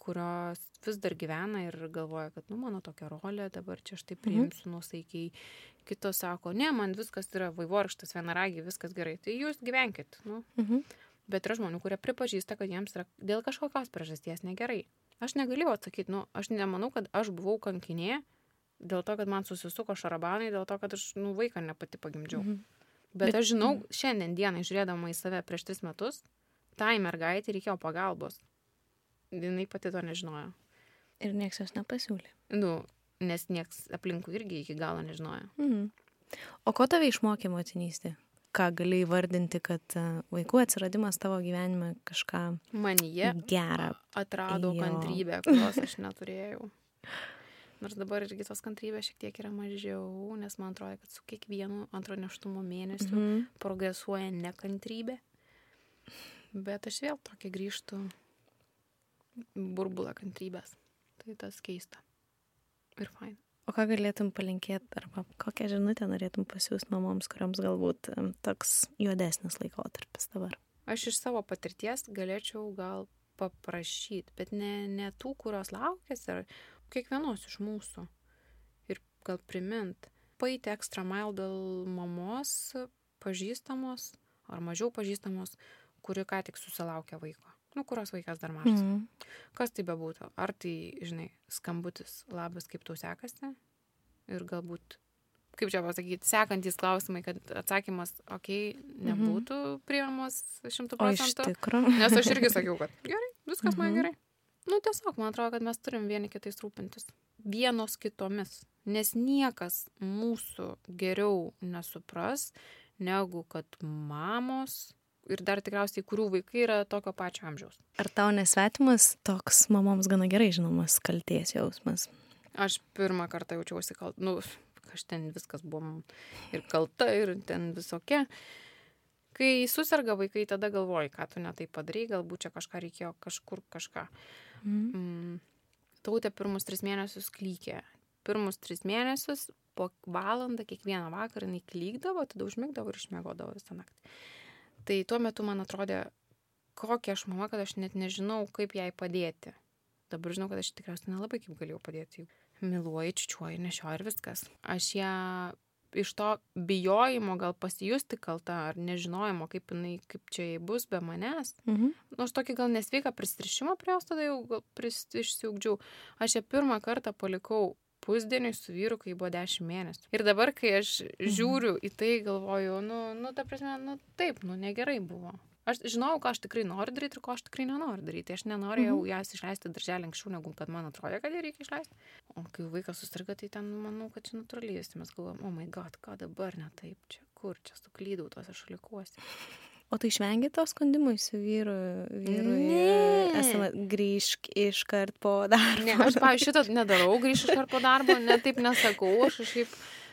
kurios vis dar gyvena ir galvoja, kad, nu, mano tokia rolė, dabar čia aš tai priimsiu mhm. nusaikiai. Kitos sako, ne, man viskas yra vaivorkštas, vienaragiai, viskas gerai. Tai jūs gyvenkit. Nu. Mhm. Bet yra žmonių, kurie pripažįsta, kad jiems yra dėl kažkokios priežasties negerai. Aš negalėjau atsakyti, nu, aš nemanau, kad aš buvau kankinė dėl to, kad man susisuko šarabanai, dėl to, kad aš, nu, vaiką ne pati pagimdžiau. Mhm. Bet, Bet- aš žinau, šiandien dieną žiūrėdama į save prieš tris metus, tai mergaitė reikėjo pagalbos. Jinai pati to nežinojo. Ir nieks jos nepasiūlė. Nu, nes nieks aplinkui irgi iki galo nežinojo. Mhm. O ko tave išmokė motinystė? Ką gali įvardinti, kad e, vaikų atsiradimas tavo gyvenime kažką Manyje gerą. atrado Jo. kantrybę, kurios aš neturėjau. Nors dabar irgi tos kantrybės šiek tiek yra mažiau, nes man atrodo, kad su kiekvienu antro neštumo mėnesiu mm. Mhm. progresuoja nekantrybė. Bet aš vėl tokia grįžtu burbulą kantrybės. Tai tas keista. Ir fain. O ką galėtum palinkėti arba kokią žinutę norėtum pasiūsti mamoms, kuriams galbūt toks juodesnis laikotarpis dabar? Aš iš savo patirties galėčiau gal paprašyti, bet ne, ne tų, kurios laukėsi, ar kiekvienos iš mūsų. Ir gal primint, paeiti ekstra mile dėl mamos pažįstamos ar mažiau pažįstamos, kuri ką tik susilaukė vaiko. Nu, kurios vaikas dar mažas. Mm. Mhm. Kas tai bebūtų? Ar tai, žinai, skambutis labas, kaip tau sekasi? Ir galbūt, kaip čia pasakyti, sekantis klausimai, kad atsakymas, okei, okay, nebūtų mm. priimamas šimtų procentų. Nes aš irgi sakiau, kad gerai, viskas man Mhm. gerai. Nu, tiesiog, man atrodo, kad mes turim vieni kitais rūpintis. Vienos kitomis. Nes niekas mūsų geriau nesupras, negu kad mamos ir dar tikriausiai, kurių vaikai yra tokio pačio amžiaus. Ar tau nesvetimas toks mamoms gana gerai žinomas kalties jausmas? Aš pirmą kartą jaučiausi kalta, nu, aš ten viskas buvo ir kalta, ir ten visokia. Kai susirga vaikai, tada galvoji, ką tu netai padarai, galbūt čia kažką reikėjo kažkur kažką. Mhm. Mm. Tautė pirmus tris mėnesius klykė. Pirmus tris mėnesius po valandą kiekvieną vakarą jinai klykdavo, tada užmigdavo ir išmėgodavo visą naktį. Tai tuo metu man atrodė, kokia aš mama, kad aš net nežinau, kaip jai padėti. Dabar žinau, kad aš tikriausiai nelabai kaip galėjau padėti. Miluoju, čičiuoju, nešioju ir viskas. Aš ją iš to bijojimo gal pasijusti kalta ar nežinojimo, kaip, jinai, kaip čia jai bus be manęs. Mhm. Nu, aš tokį gal nesveiką pristrišimą prie jos tada jau gal pris- išsiugdžiau. Aš ją pirmą kartą palikau pusdieniui su vyru, kai buvo 10 mėnesių. Ir dabar, kai aš žiūriu į tai, galvoju, nu, nu ta prasme, nu taip, nu negerai buvo. Aš žinau, ką aš tikrai noriu daryti ir ko aš tikrai nenoriu daryti. Aš nenorėjau Mhm. jas išleisti darželį anksčiau, negu kad man atrodė, kad ją reikia išleisti. O kai vaikas susirga, tai ten manau, kad čia natūraliai visi mes galvojam, o oh my god, ką dabar ne taip, čia kur, čia suklydau tuose šalikuose. O tai išvengi to skundimui su vyru, vyru Ne. esame grįžk iškart po darbo. Ne, aš, pavyzdžiui, šitą nedarau, grįžtu iš po darbo, ne taip nesakau, aš kažkaip,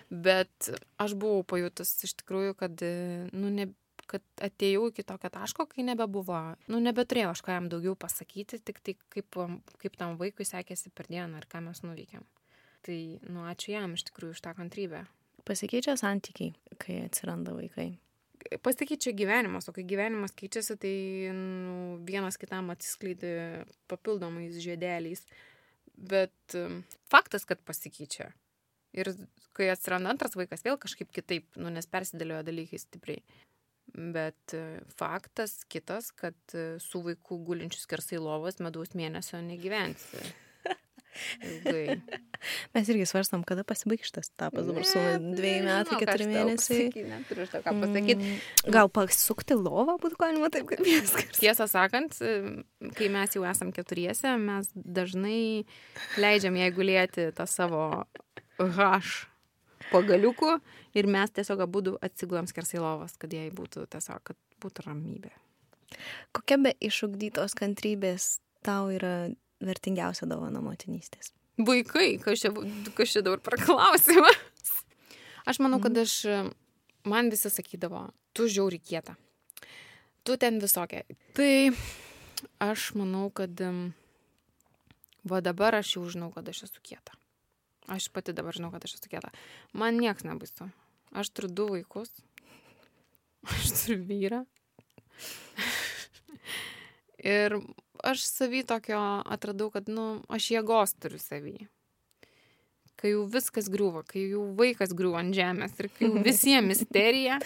bet aš buvau pajutus iš tikrųjų, kad, nu, ne, kad atėjau iki tokio taško, kai nebebuvo, nu, nebeturėjau aš ką jam daugiau pasakyti, tik tai kaip, kaip tam vaikui sekėsi per dieną ir ką mes nuveikėm. Tai, nu, ačiū jam iš tikrųjų už tą kantrybę. Pasikeičia santykiai, kai atsiranda vaikai. Pasikeičia gyvenimas, o kai gyvenimas keičiasi, tai nu, vienas kitam atsiskleidė papildomais žiedeliais. Bet faktas, kad pasikeičia. Ir kai atsiranda antras vaikas, vėl kažkaip kitaip, nu, nes persidėliojo dalykai stipriai. Bet e, faktas kitas, kad e, su vaiku gulinčiu skersai lovas medaus mėnesio negyvensi. Ilgai. Mes irgi svarstam, kada pasibaigs šitas etapas. Dabar su dviejų metų, keturi mėnesiai. Neturiu tau ką pasakyti. Mm, Gal pasukti lovą būtų galima taip, kaip viskas. Tiesą sakant, kai mes jau esam keturiese, mes dažnai leidžiam jai gulėti tą savo H pagaliukų ir mes tiesiog abu atsigulam skersai lovas, kad jai būtų tiesiog, kad būtų ramybė. Kokia be išugdytos kantrybės tau yra vertingiausia dovana motinystės? Vaikai, kas čia, kas čia dabar praklausimas? Aš manau, kad aš, man visi sakydavo, tu žiauri kieta. Tu ten visokia. Tai aš manau, kad va dabar aš jau žinau, kad aš esu kieta. Aš pati dabar žinau, kad aš esu kieta. Man nieks nebaisu. Aš turiu du vaikus. Aš turiu vyrą. Ir aš savy tokio atradau, kad, nu, aš jėgos turiu savy. Kai jau viskas griūva, kai jau vaikas griūva ant žemės ir kai jau visiems misterija,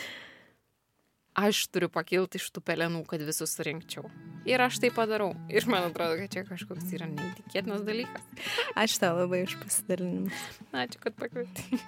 aš turiu pakilti iš tų pelenų, kad visus surinkčiau. Ir aš tai padarau. Ir man atrodo, kad čia kažkoks yra neįtikėtinas dalykas. Ačiū tau labai už pasidalinimą. Ačiū, kad pakvietei.